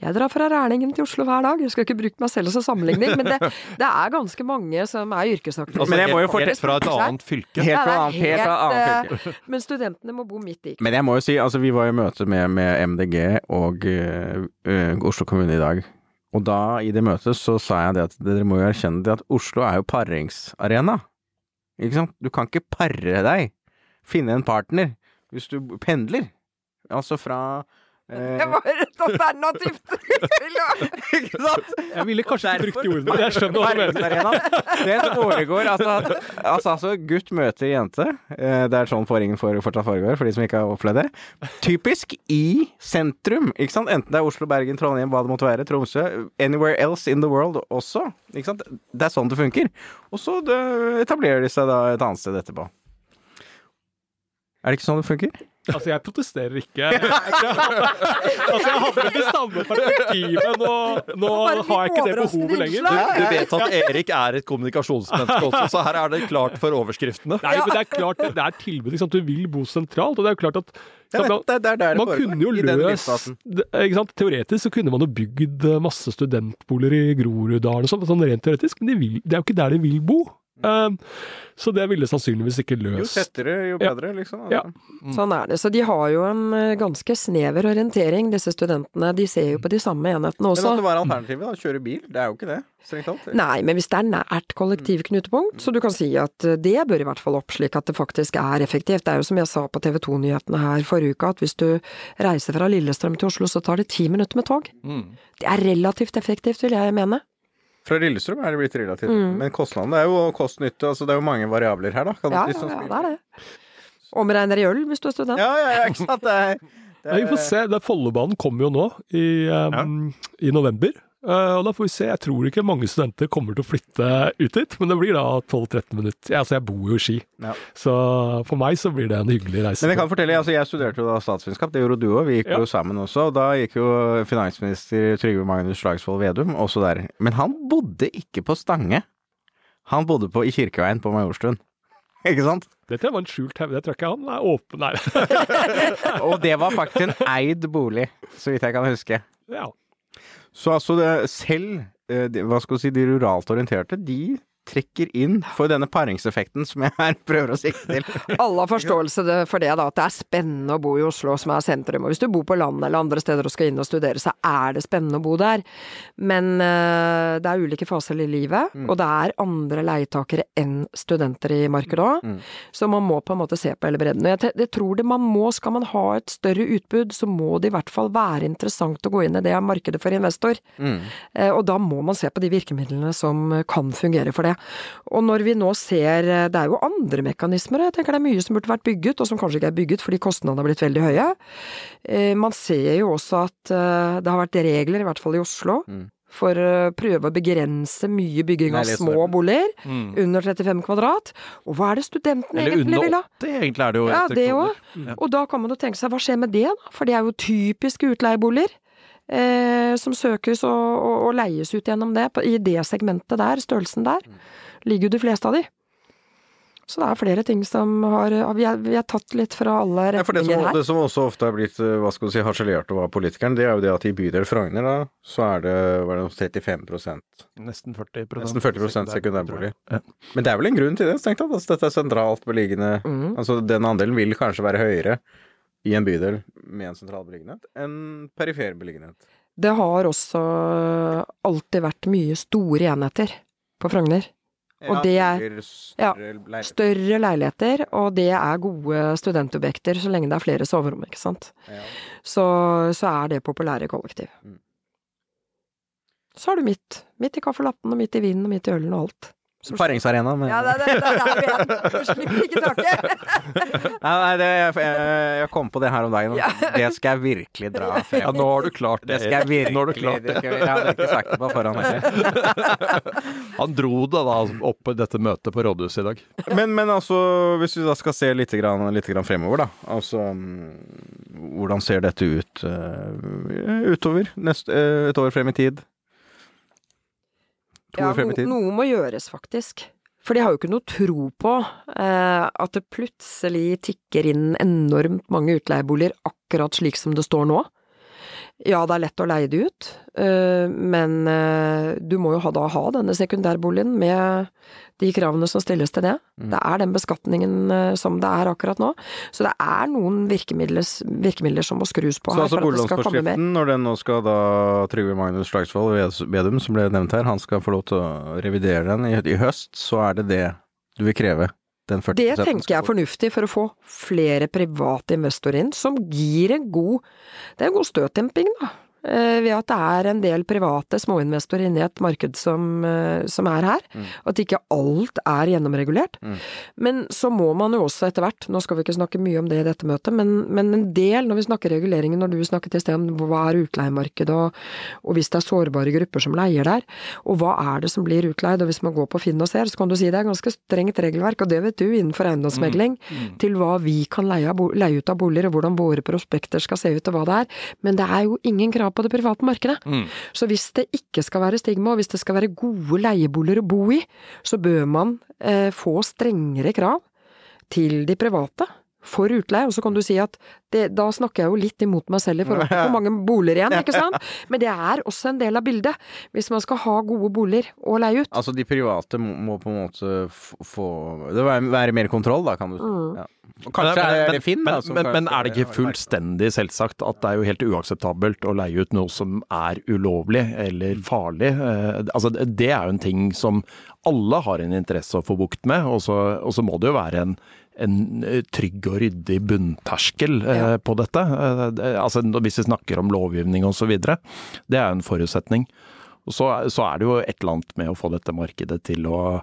Jeg drar fra Rælingen til Oslo hver dag, jeg skal ikke bruke meg selv som sammenligning, men det, det er ganske mange som er yrkesaktive.
Men jeg må jo fortelle-
fra et annet fylke.
Helt fra
et
annet, helt fra annet fylke.
eh, Men studentene må bo midt i.
Men jeg må jo si, altså vi var i møte med, med MDG og øh, Oslo kommune i dag. Og da, i det møtet, så sa jeg det at dere må jo erkjenne det at Oslo er jo paringsarena. Ikke sant? Du kan ikke pare deg, finne en partner, hvis du pendler. Altså fra
Det var et alternativt
Ikke sant?
Jeg ville kanskje ikke brukt de ordene, men jeg skjønner hva du mener.
Det foregår altså, altså, altså gutt møter jente. Eh, Det er sånn forringen for, fortsatt foregår, for de som ikke har opplevd det. Typisk i sentrum, ikke sant. Enten det er Oslo, Bergen, Trondheim, hva det måtte være, Tromsø. Anywhere else in the world også. Ikke sant. Det er sånn det funker. Og så etablerer de seg da et annet sted etterpå. Er det ikke sånn det funker?
Altså, jeg protesterer ikke. altså, jeg hadde det samme perspektivet. Nå, nå har jeg ikke det behovet lenger.
Du,
Du vet at Erik er et kommunikasjonsmenneske også, så her er det klart for overskriftene.
Nei, men det er klart det er tilbud. Liksom. Du vil bo sentralt, og det er jo klart at
det, det er
man kunne jo løst ikke sant? Teoretisk så kunne man jo bygd masse studentboliger i Groruddalen og sånn, sånn rent teoretisk, men de vil, det er jo ikke der de vil bo. Um, så det ville sannsynligvis ikke løst Jo
tettere, jo
Ja.
bedre, liksom.
Ja.
Sånn er det. Så de har jo en eh, ganske snever orientering, disse studentene. De ser jo på de samme enhetene også.
Men at det var alternativet, da. Kjøre bil. Det er jo ikke det, strengt tatt.
Nei, men hvis det er nært kollektivknutepunkt, så du kan si at eh, det bør i hvert fall opp slik at det faktisk er effektivt. Det er jo som jeg sa på TV 2-nyhetene her forrige uke, at hvis du reiser fra Lillestrøm til Oslo, så tar det ti minutter med tog. Det er relativt effektivt, vil jeg mene.
Fra Lillestrøm er det blitt relativt.
Mm.
Men kostnadene det er jo kost-nytte. Altså, det er jo mange variabler her, da. Kan
Ja, ja,
liksom
ja, det er det. Omregner i øl hvis du er student.
Ja, ja, ja, ikke sant. Det er, det
Ja, vi får se. Er Follobanen kommer jo nå i, um, i november. Eh, og da får vi se. Jeg tror ikke mange studenter kommer til å flytte ut dit, men det blir da 12-13 minutter. Altså, jeg bor jo i Ski,
Ja.
så for meg så blir det en hyggelig reise.
Men jeg kan fortelle, altså jeg studerte jo da statsvitenskap, det gjorde du òg. Vi gikk
Ja.
jo sammen også. Og da gikk jo finansminister Trygve Magnus Slagsvold Vedum også der. Men han bodde ikke på Stange. Han bodde på, i Kirkeveien på Majorstuen. Ikke sant?
Dette var en skjult hevn. Det tror ikke han er åpen Nei.
Og det var faktisk en eid bolig, så vidt jeg kan huske.
ja.
Så altså det, selv eh, hva skal si, de ruralt orienterte, de trekker inn for denne paringseffekten som jeg her prøver å sikte til.
Alle har forståelse for det, da, at det er spennende å bo i Oslo, som er sentrum. Og hvis du bor på landet eller andre steder og skal inn og studere, så er det spennende å bo der. Men uh, det er ulike faser i livet, og det er andre leietakere enn studenter i markedet òg.
Mm.
Så man må på en måte se på hele bredden. Og jeg, jeg tror det man må, skal man ha et større utbud, så må det i hvert fall være interessant å gå inn i det markedet for investor.
Mm.
Uh, Og da må man se på de virkemidlene som kan fungere for det. Og når vi nå ser eh, Det er jo andre mekanismer, jeg tenker det er mye som burde vært bygget, og som kanskje ikke er bygget fordi kostnadene har blitt veldig høye. Eh, Man ser jo også at eh, det har vært regler, i hvert fall i Oslo,
Mm.
for å prøve å begrense mye bygging av små boliger
Mm.
under 35 kvadrat. Og hva er det studentene
Eller
egentlig vil
under
ha?
80, egentlig er det jo.
Ja, det òg. Mm. Og da kan man jo tenke seg, hva skjer med det, da? For det er jo typiske utleieboliger. Eh, som søkes og, og, og leies ut gjennom det. På, I det segmentet der, størrelsen der, ligger jo de fleste av de. Så det er flere ting som har Vi har, vi har tatt litt fra alle
Ja, for det som,
her.
det som også ofte har blitt eh, hva skal du si, harselert over av politikeren, det er jo det at i bydel Frogner da, så er det, var det 35%
Nesten 40
Nesten 40 sekundærbolig.
Ja.
Men det er vel en grunn til det, strengt tatt. Altså, dette er sentralt beliggende
Mm.
Altså den andelen vil kanskje være høyere i en bydel med en sentral beliggenhet enn perifer beliggenhet.
Det har også alltid vært mye store enheter på Frogner. Og det er ja,
større leiligheter.
større leiligheter, og det er gode studentobjekter så lenge det er flere soverom, ikke sant.
Ja.
Så, så er det populære kollektiv.
Mm.
Så har du midt. Midt i kaffelappen og midt i vinen, og midt i ølen og alt. Så-
Paringsarena, men
Ja, det, det, det, der er vi igjen. Du slipper ikke taket.
Nei, nei det, jeg, jeg, kom på det her om dagen.
Ja.
Det skal jeg virkelig dra frem.
Ja, nå har du klart
Det
det.
skal jeg virkelig
Nå har du klart
det
det.
skal, jeg hadde ikke sagt det på forhånd heller.
Han dro det da opp på dette møtet på rådhuset i dag.
Men, men altså, hvis vi da skal se litt, grann, litt grann fremover, da. Altså, hvordan ser dette ut uh, utover? Neste, uh, et år frem i tid? To
Ja,
år frem i
no,
tid?
noe må gjøres, faktisk. For de har jo ikke noe tro på eh, at det plutselig tikker inn enormt mange utleieboliger akkurat slik som det står nå. Ja, det er lett å leie det ut, eh, men eh, du må jo da ha denne sekundærboligen med de kravene som stilles til det.
Mm.
Det er den beskatningen eh, som det er akkurat nå. Så det er noen virkemidler, virkemidler som må skrus på
Så
her
altså boliglånsforskriften, når den nå skal da Trygve Magnus Slagsvold Vedum, som ble nevnt her, han skal få lov til å revidere den i, i høst, så er det det du vil kreve? Den 40
Det tenker jeg er fornuftig for å få flere private investorer inn, som gir en god Det er en god støtdemping, da. Eh, Ved at det er en del private småinvestorer inne i et marked som, eh, som er her.
Mm.
At ikke alt er gjennomregulert.
Mm.
Men så må man jo også etter hvert, nå skal vi ikke snakke mye om det i dette møtet, men, men en del, når vi snakker reguleringen, når du snakket i sted om hva er utleiemarkedet, og, og hvis det er sårbare grupper som leier der, og hva er det som blir utleid, og hvis man går på Finn og ser, så kan du si det er ganske strengt regelverk, og det vet du innenfor eiendomsmegling, til hva vi kan leie, leie ut av boliger, og hvordan våre prospekter skal se ut, og hva det er. Men det er jo ingen krav på det private markedet. Så hvis det ikke skal være stigma, og hvis det skal være gode leieboliger å bo i, så bør man eh, få strengere krav til de private for utleie. Og så kan du si at det, da snakker jeg jo litt imot meg selv i forhold til hvor mange boliger igjen, ikke sant? Men det er også en del av bildet. Hvis man skal ha gode boliger å leie ut.
Altså de private må, på en måte få Det må være, mer kontroll, da, kan du si.
Mm.
Ja. Og kanskje
Men-
er det Finn, da.
men,
som
men, men er det ikke fullstendig selvsagt at det er jo helt uakseptabelt å leie ut noe som er ulovlig eller farlig? Eh, altså, det er jo en ting som alle har en interesse å få bukt med, og så, og så må det jo være en, en eh, trygg og ryddig bunnterskel eh,
Ja.
på dette. Eh, altså, hvis vi snakker om lovgivning osv. Det er en forutsetning. Og så, så er det jo et eller annet med å få dette markedet til å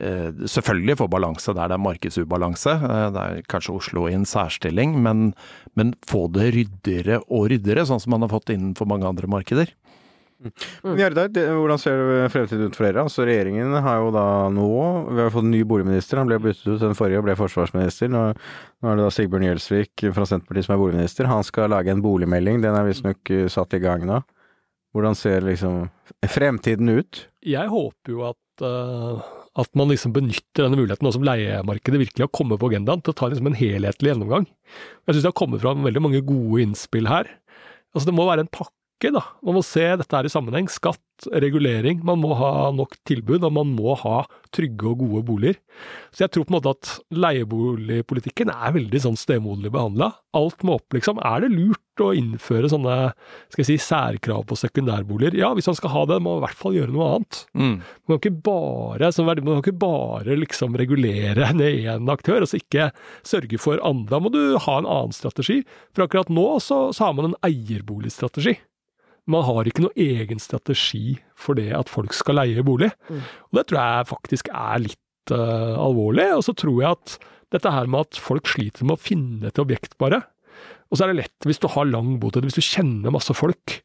selvfølgelig få balanse der det er markedsubalanse. Det er kanskje Oslo i en særstilling, men, men få det ryddigere og ryddigere, sånn som man har fått innenfor mange andre markeder.
Gjerdar, det- hvordan ser fremtiden ut for dere? Altså Regjeringen har jo da nå Vi har fått en ny boligminister. Han ble byttet ut, den forrige ble forsvarsminister. Nå, nå er det da Sigbjørn Gjelsvik fra Senterpartiet som er boligminister. Han skal lage en boligmelding. Den er visstnok eh, satt i gang nå. Hvordan ser liksom fremtiden ut?
Jeg håper jo at, uh at man liksom benytter denne muligheten som leiemarkedet virkelig har kommet på agendaen, til å ta liksom en helhetlig gjennomgang. Jeg syns det har kommet fram veldig mange gode innspill her. Altså Det må være en pakke, da. Man må se dette her i sammenheng. Skatt, regulering. Man må ha nok tilbud, og man må ha trygge og gode boliger. Så jeg tror på en måte at leieboligpolitikken er veldig sånn stemoderlig behandla. Alt må opp, liksom. Er det lurt å innføre sånne skal jeg si, særkrav på sekundærboliger? Ja, hvis man skal ha det, må man i hvert fall gjøre noe annet. Man kan ikke bare, som verdi- man kan ikke bare liksom regulere ned én aktør, og så ikke sørge for andre. Da må du ha en annen strategi. For akkurat nå så, så har man en eierboligstrategi. Man har ikke noe egen strategi for det at folk skal leie bolig. Og det tror jeg faktisk er litt uh, alvorlig. Og så tror jeg at dette her med at folk sliter med å finne et objekt, bare. Og så er det lett hvis du har lang botid, hvis du kjenner masse folk.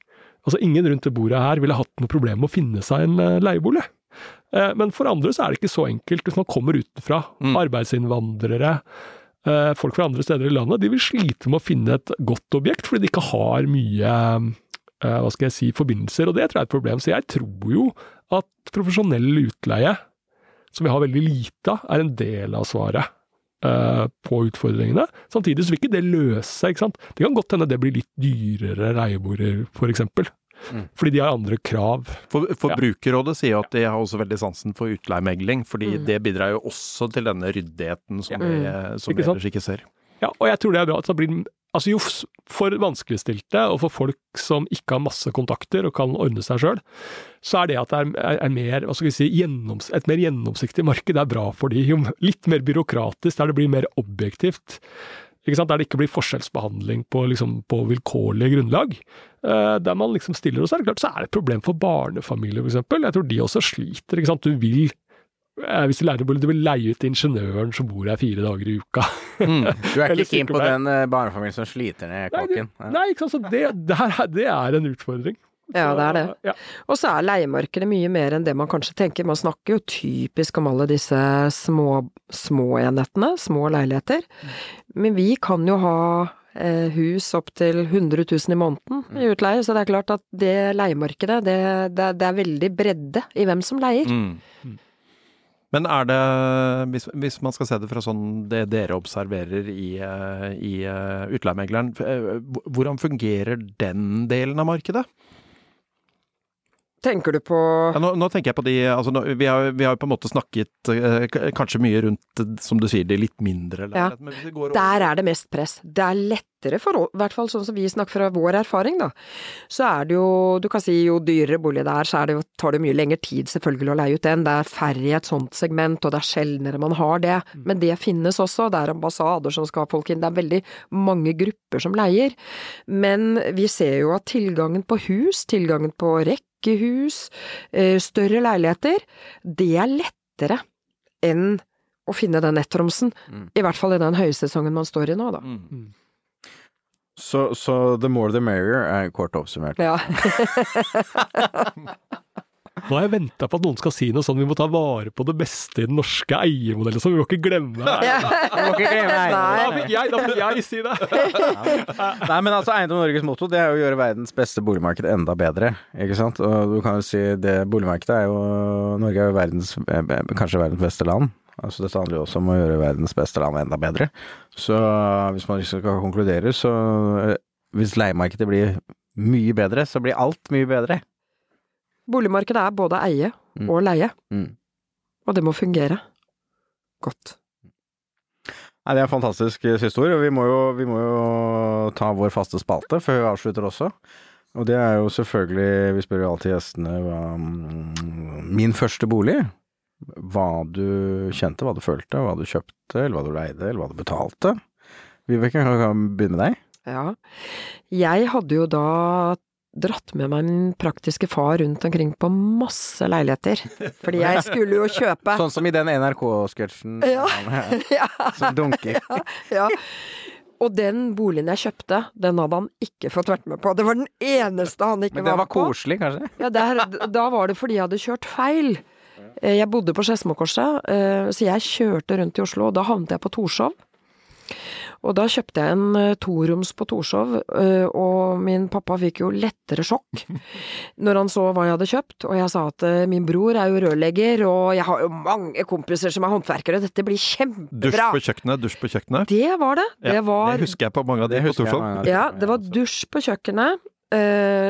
Altså Ingen rundt det bordet her ville hatt noe problem med å finne seg en eh, leiebolig. Eh, Men for andre så er det ikke så enkelt. Hvis man kommer utenfra,
Mm.
arbeidsinnvandrere, eh, folk fra andre steder i landet, de vil slite med å finne et godt objekt fordi de ikke har mye hva skal jeg si, forbindelser, og det tror jeg er et problem. Så jeg tror jo at profesjonell utleie, som vi har veldig lite av, er en del av svaret eh, på utfordringene. Samtidig så vil ikke det løse seg, ikke sant. Det kan godt hende det blir litt dyrere leieboliger, for eksempel.
Mm.
Fordi de har andre krav.
For,
Ja.
Sier jo at de har også veldig sansen for utleiemegling, fordi
Mm.
det bidrar jo også til denne ryddigheten som
Ja.
vi, som
Ikke
vi ellers ikke ser.
Ja, og jeg tror det er bra at det blir Altså jo for vanskeligstilte og for folk som ikke har masse kontakter og kan ordne seg sjøl, så er det at det er, er, er mer, si, gjennoms, et mer gjennomsiktig marked er bra for de. Jo litt mer byråkratisk, der det blir mer objektivt. Der det ikke blir forskjellsbehandling på, liksom, på vilkårlig grunnlag. Eh, der man liksom stiller, og så er det klart så er det et problem for barnefamilier, eksempel. Jeg tror de også sliter. Du vil hvis du lærer du vil leie ut ingeniøren som bor her fire dager i uka.
Du er ikke keen på den eh, barnefamilien som sliter ned kåken?
nei, ikke sant. Så det, det, er, det er en utfordring.
Ja, det er det.
Ja.
Og så er leiemarkedet mye mer enn det man kanskje tenker. Man snakker jo typisk om alle disse små, små enhetene, små leiligheter. Men vi kan jo ha eh, hus opp til 100 000 i måneden i utleie, så det er klart at det leiemarkedet, det, det, det er veldig bredde i hvem som leier.
Mm. Men er det, hvis, hvis man skal se det fra sånn det dere observerer i, eh, i eh, utleiemegleren, eh, hvordan fungerer den delen av markedet?
Tenker du på
Ja, nå, nå tenker jeg på de altså nå, vi, har, vi har på en måte snakket eh, kanskje mye rundt, eh, som du sier, de litt mindre
Ja.
går over-
Der er det mest press. Det er lettere for i hvert fall sånn som vi snakker fra vår erfaring, da. Så er det jo, du kan si jo dyrere bolig det er, så er det jo, tar det mye lengre tid selvfølgelig å leie ut den. Det er færre i et sånt segment, og det er sjeldnere man har det. Men det finnes også. Det er ambassader som skal ha folk inn. Det er veldig mange grupper som leier. Men vi ser jo at tilgangen på hus, tilgangen på rekkehus, hus, større leiligheter, det er lettere enn å finne den nettromsen.
Mm.
I hvert fall i den høysesongen man står i nå, da.
Mm.
Så, så the more the merrier er kort oppsummert.
Ja.
Nå har jeg venta på at noen skal si noe sånn vi må ta vare på det beste i den norske eiermodellen, så vi må ikke glemme
ikke glemme
Da fikk jeg, da fikk jeg si det!
Nei, men altså Eiendom Norges motto det er jo å gjøre verdens beste boligmarked enda bedre. Ikke sant? Og du kan jo si det boligmarkedet er jo Norge er jo verdens, eh, kanskje verdens beste land. Altså Dette handler jo også om å gjøre verdens beste land enda bedre. Så hvis man liksom skal konkludere, så eh, Hvis leiemarkedet blir mye bedre, så blir alt mye bedre.
Boligmarkedet er både eie
Mm.
og leie,
Mm.
og det må fungere godt.
Nei, Det er en fantastisk eh, siste ord, og vi må, jo, vi må jo ta vår faste spalte før vi avslutter også. Og det er jo selvfølgelig, vi spør jo alltid gjestene hva mm, Min første bolig. Hva du kjente, hva du følte, hva du kjøpte, eller hva du leide, eller hva du betalte. Vibeke, kan vi begynne med deg?
Ja. Jeg hadde jo da dratt med meg min praktiske far rundt omkring på masse leiligheter. Fordi jeg skulle jo kjøpe
Sånn som i den NRK-sketsjen
Ja.
ja.
ja,
som dunker.
ja. Og den boligen jeg kjøpte, den hadde han ikke fått vært med på. Det var den eneste han ikke var på
Men den
var
var koselig, kanskje?
Ja, der, da var det fordi jeg hadde kjørt feil. Eh, Jeg bodde på Skedsmokorset, eh, så jeg kjørte rundt i Oslo, og da havnet jeg på Torshov. Og da kjøpte jeg en eh, toroms på Torshov, eh, og min pappa fikk jo lettere sjokk når han så hva jeg hadde kjøpt, og jeg sa at eh, min bror er jo rørlegger, og jeg har jo mange kompiser som er håndverkere, dette blir kjempebra.
Dusj på kjøkkenet, dusj på kjøkkenet.
Det var det. Det var
Det husker jeg på mange av de
Det
på Torshov.
ja, det var dusj på kjøkkenet,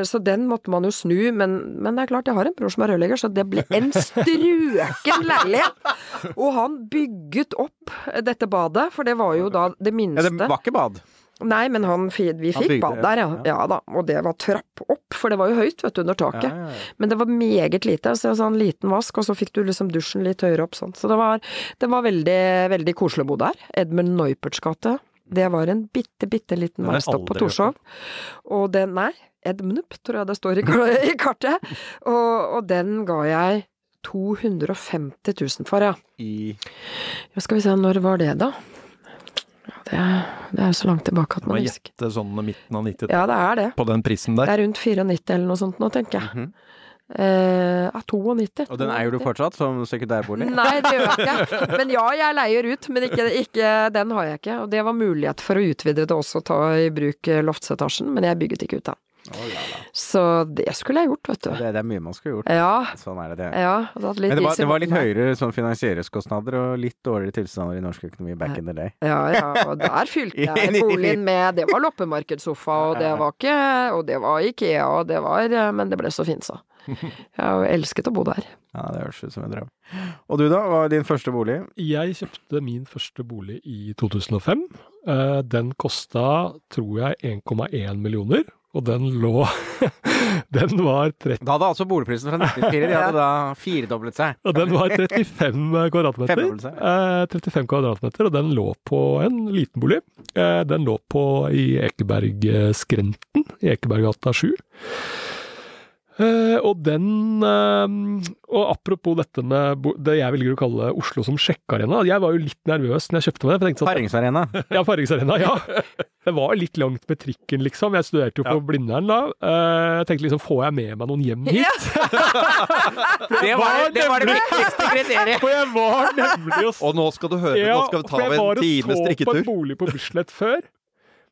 så den måtte man jo snu, men, men det er klart, jeg har en bror som er rørlegger, så det ble en strøken leilighet! Og han bygget opp dette badet, for det var jo da det
Ja,
minste
det var ikke bad.
Nei, men han, vi fikk bad der, ja.
ja.
Ja da, og det var trapp opp, for det var jo høyt, vet du, under taket.
Ja, ja, ja.
Men det var meget lite, så var sånn liten vask, og så fikk du liksom dusjen litt høyere opp sånn. Så det var, det var veldig, veldig koselig å bo der. Edmund Neuperts gate. Det var en bitte, bitte liten veistopp på Torshov. Og den, nei, Edmnup, tror jeg det står i, i kartet. Og, og den ga jeg 250 000 for, ja.
I
ja. Skal vi se, når var det da? Ja, det, er- det er så langt tilbake at
Det var
man husker.
gjette sånn midten av 90-tallet.
Ja, det er det.
på den prisen der.
Det er rundt 94 eller noe sånt nå, tenker jeg.
Mhm.
Eh, ja, 92.
Og den eier du fortsatt som sekundærbolig?
Nei, det gjør jeg ikke. Men ja, jeg leier ut, men ikke, ikke, den har jeg ikke. Og det var mulighet for å utvide det også, ta i bruk eh, loftsetasjen, men jeg bygget ikke ut den.
Oh, la.
Så det skulle jeg gjort, vet du.
Det, det er mye man skulle gjort.
Ja,
Sånn er det. det.
ja.
Men det var, det var litt høyere sånn finansieringskostnader og litt dårligere tilstander i norsk økonomi back in the day.
Ja, ja, og der fylte jeg boligen med Det var loppemarkedssofa, og det var ikke Og det var Ikea, og det var Men det ble så fint, så. Jeg har elsket å bo der.
Ja, det høres ut som en drøm. Og du da, hva er din første bolig?
Jeg kjøpte min første bolig i 2005. Eh, Den kosta, tror jeg, 1,1 millioner, og den lå Den var 30
Da hadde altså boligprisen fra 1994 de hadde da firedoblet seg.
Og den var 35 kvadratmeter. Eh, 35 kvadratmeter, og den lå på en liten bolig. Eh, den lå på i Ekebergskrenten, i Ekeberggata 7. Eh, og den uh, Og apropos dette med det jeg velger å kalle Oslo som sjekkearena. Jeg var jo litt nervøs når jeg kjøpte meg det. tenkte sånn,
Paringsarena.
ja, Paringsarena. ja. Det var litt langt med trikken, liksom. Jeg studerte jo på Blindern da. Uh, Jeg tenkte liksom, får jeg med meg noen hjem hit?
Det var det, var det viktigste kriteriet!
For jeg var nemlig og
Og nå skal du høre,
Ja,
nå skal vi ta
for jeg var og så på en bolig på Bislett før.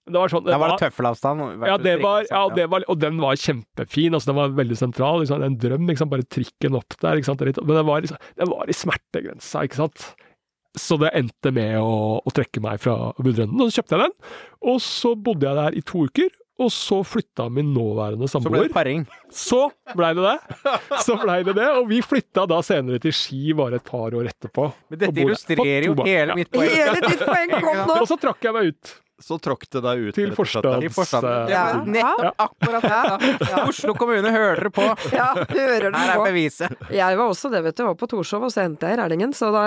Men det var sånn
Der var det
var-
tøffelavstand.
ja, det var, ja, det var, og den var kjempefin. altså Den var veldig sentral. Liksom, en drøm. Liksom? Bare trikken opp der. Ikke sant? Det Men den var, liksom, den var i smertegrensa, ikke sant. Så det endte med å, å trekke meg fra budrunden. Og så kjøpte jeg den. Og så bodde jeg der i to uker. Og så flytta min nåværende
Så ble
samboer.
det paring.
Så blei det det. Så blei det det. Og vi flytta da senere til Ski bare et par år etterpå.
Men dette illustrerer jo hele mitt poeng.
Hele ditt poeng kom nå!
Og så trakk jeg meg ut.
Så tråkk det deg ut.
Til
forstands...
Ja.
nettopp akkurat det. Ja. Oslo kommune, hører dere på?
Ja, hører du
Her er beviset.
Jeg var også det, vet du. Jeg var på Torshov, og så endte jeg i Rælingen, så da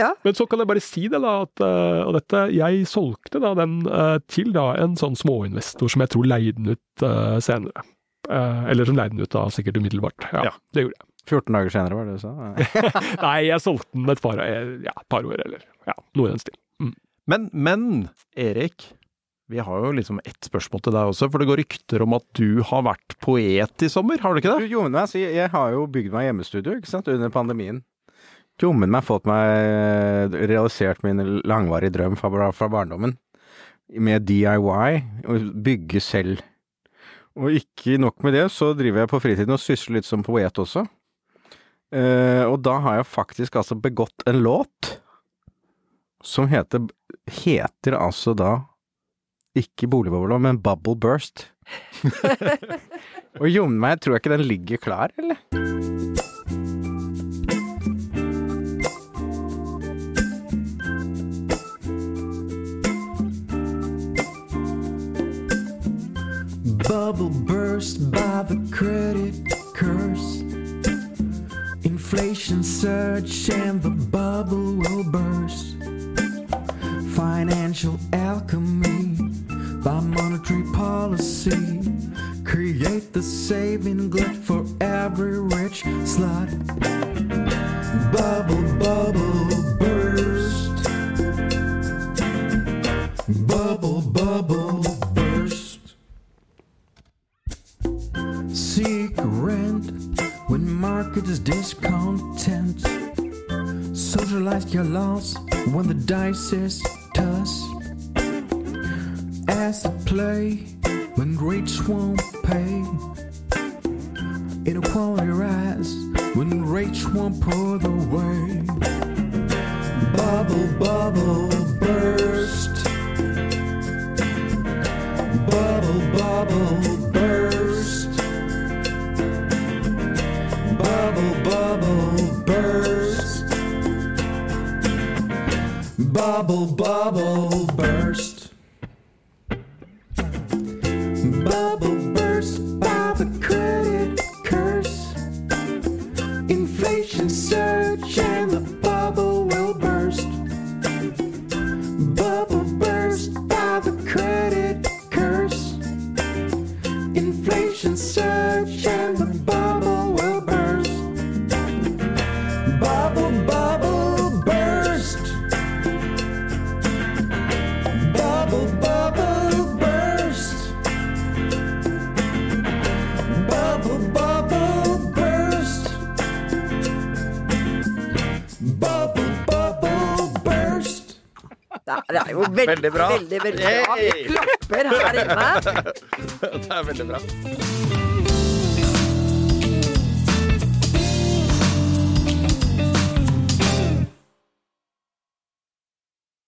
Ja.
Men så kan jeg bare si det, da, at eh, og dette, jeg solgte da den eh, til da en sånn småinvestor som jeg tror leide den ut uh, senere. Uh, eller som leide den ut da sikkert umiddelbart. Ja,
Ja.
det gjorde jeg.
14 dager senere, var det du sa?
Nei, jeg solgte den et par, ja, par år, eller ja, noe i den stil. Mm.
Men, men, Erik. Vi har jo liksom ett spørsmål til deg også, for det går rykter om at du har vært poet i sommer, har du ikke det?
Jo, men si, jeg har jo bygd meg hjemmestudio ikke sant, under pandemien. Jommen meg fått meg realisert min langvarige drøm fra, fra barndommen. Med DIY, å bygge selv. Og ikke nok med det, så driver jeg på fritiden og sysler litt som poet også. Eh, og da har jeg faktisk altså begått en låt som heter Heter altså da ikke Boligbobla, men Bubble Burst. Og jommen meg, tror jeg ikke den ligger klar, eller?
Bubble burst by the credit curse. Inflation surge and the bubble will burst. Financial alchemy by monetary policy. Create the saving glut for every rich slut. Bubble, bubble, burst. Bubble, bubble, burst. Seek rent when market is discontent. Socialize your loss when the dice is toss. Asset play when rates won't pay. Inequality rise when rates won't pour the way. Bubble, bubble, burst. Bubble, bubble, burst. Bubble, bubble, burst. Bubble, bubble, burst.
Veldig,
Veldig bra.
veldig, veldig bra. Vi klapper her inne.
Det er veldig bra.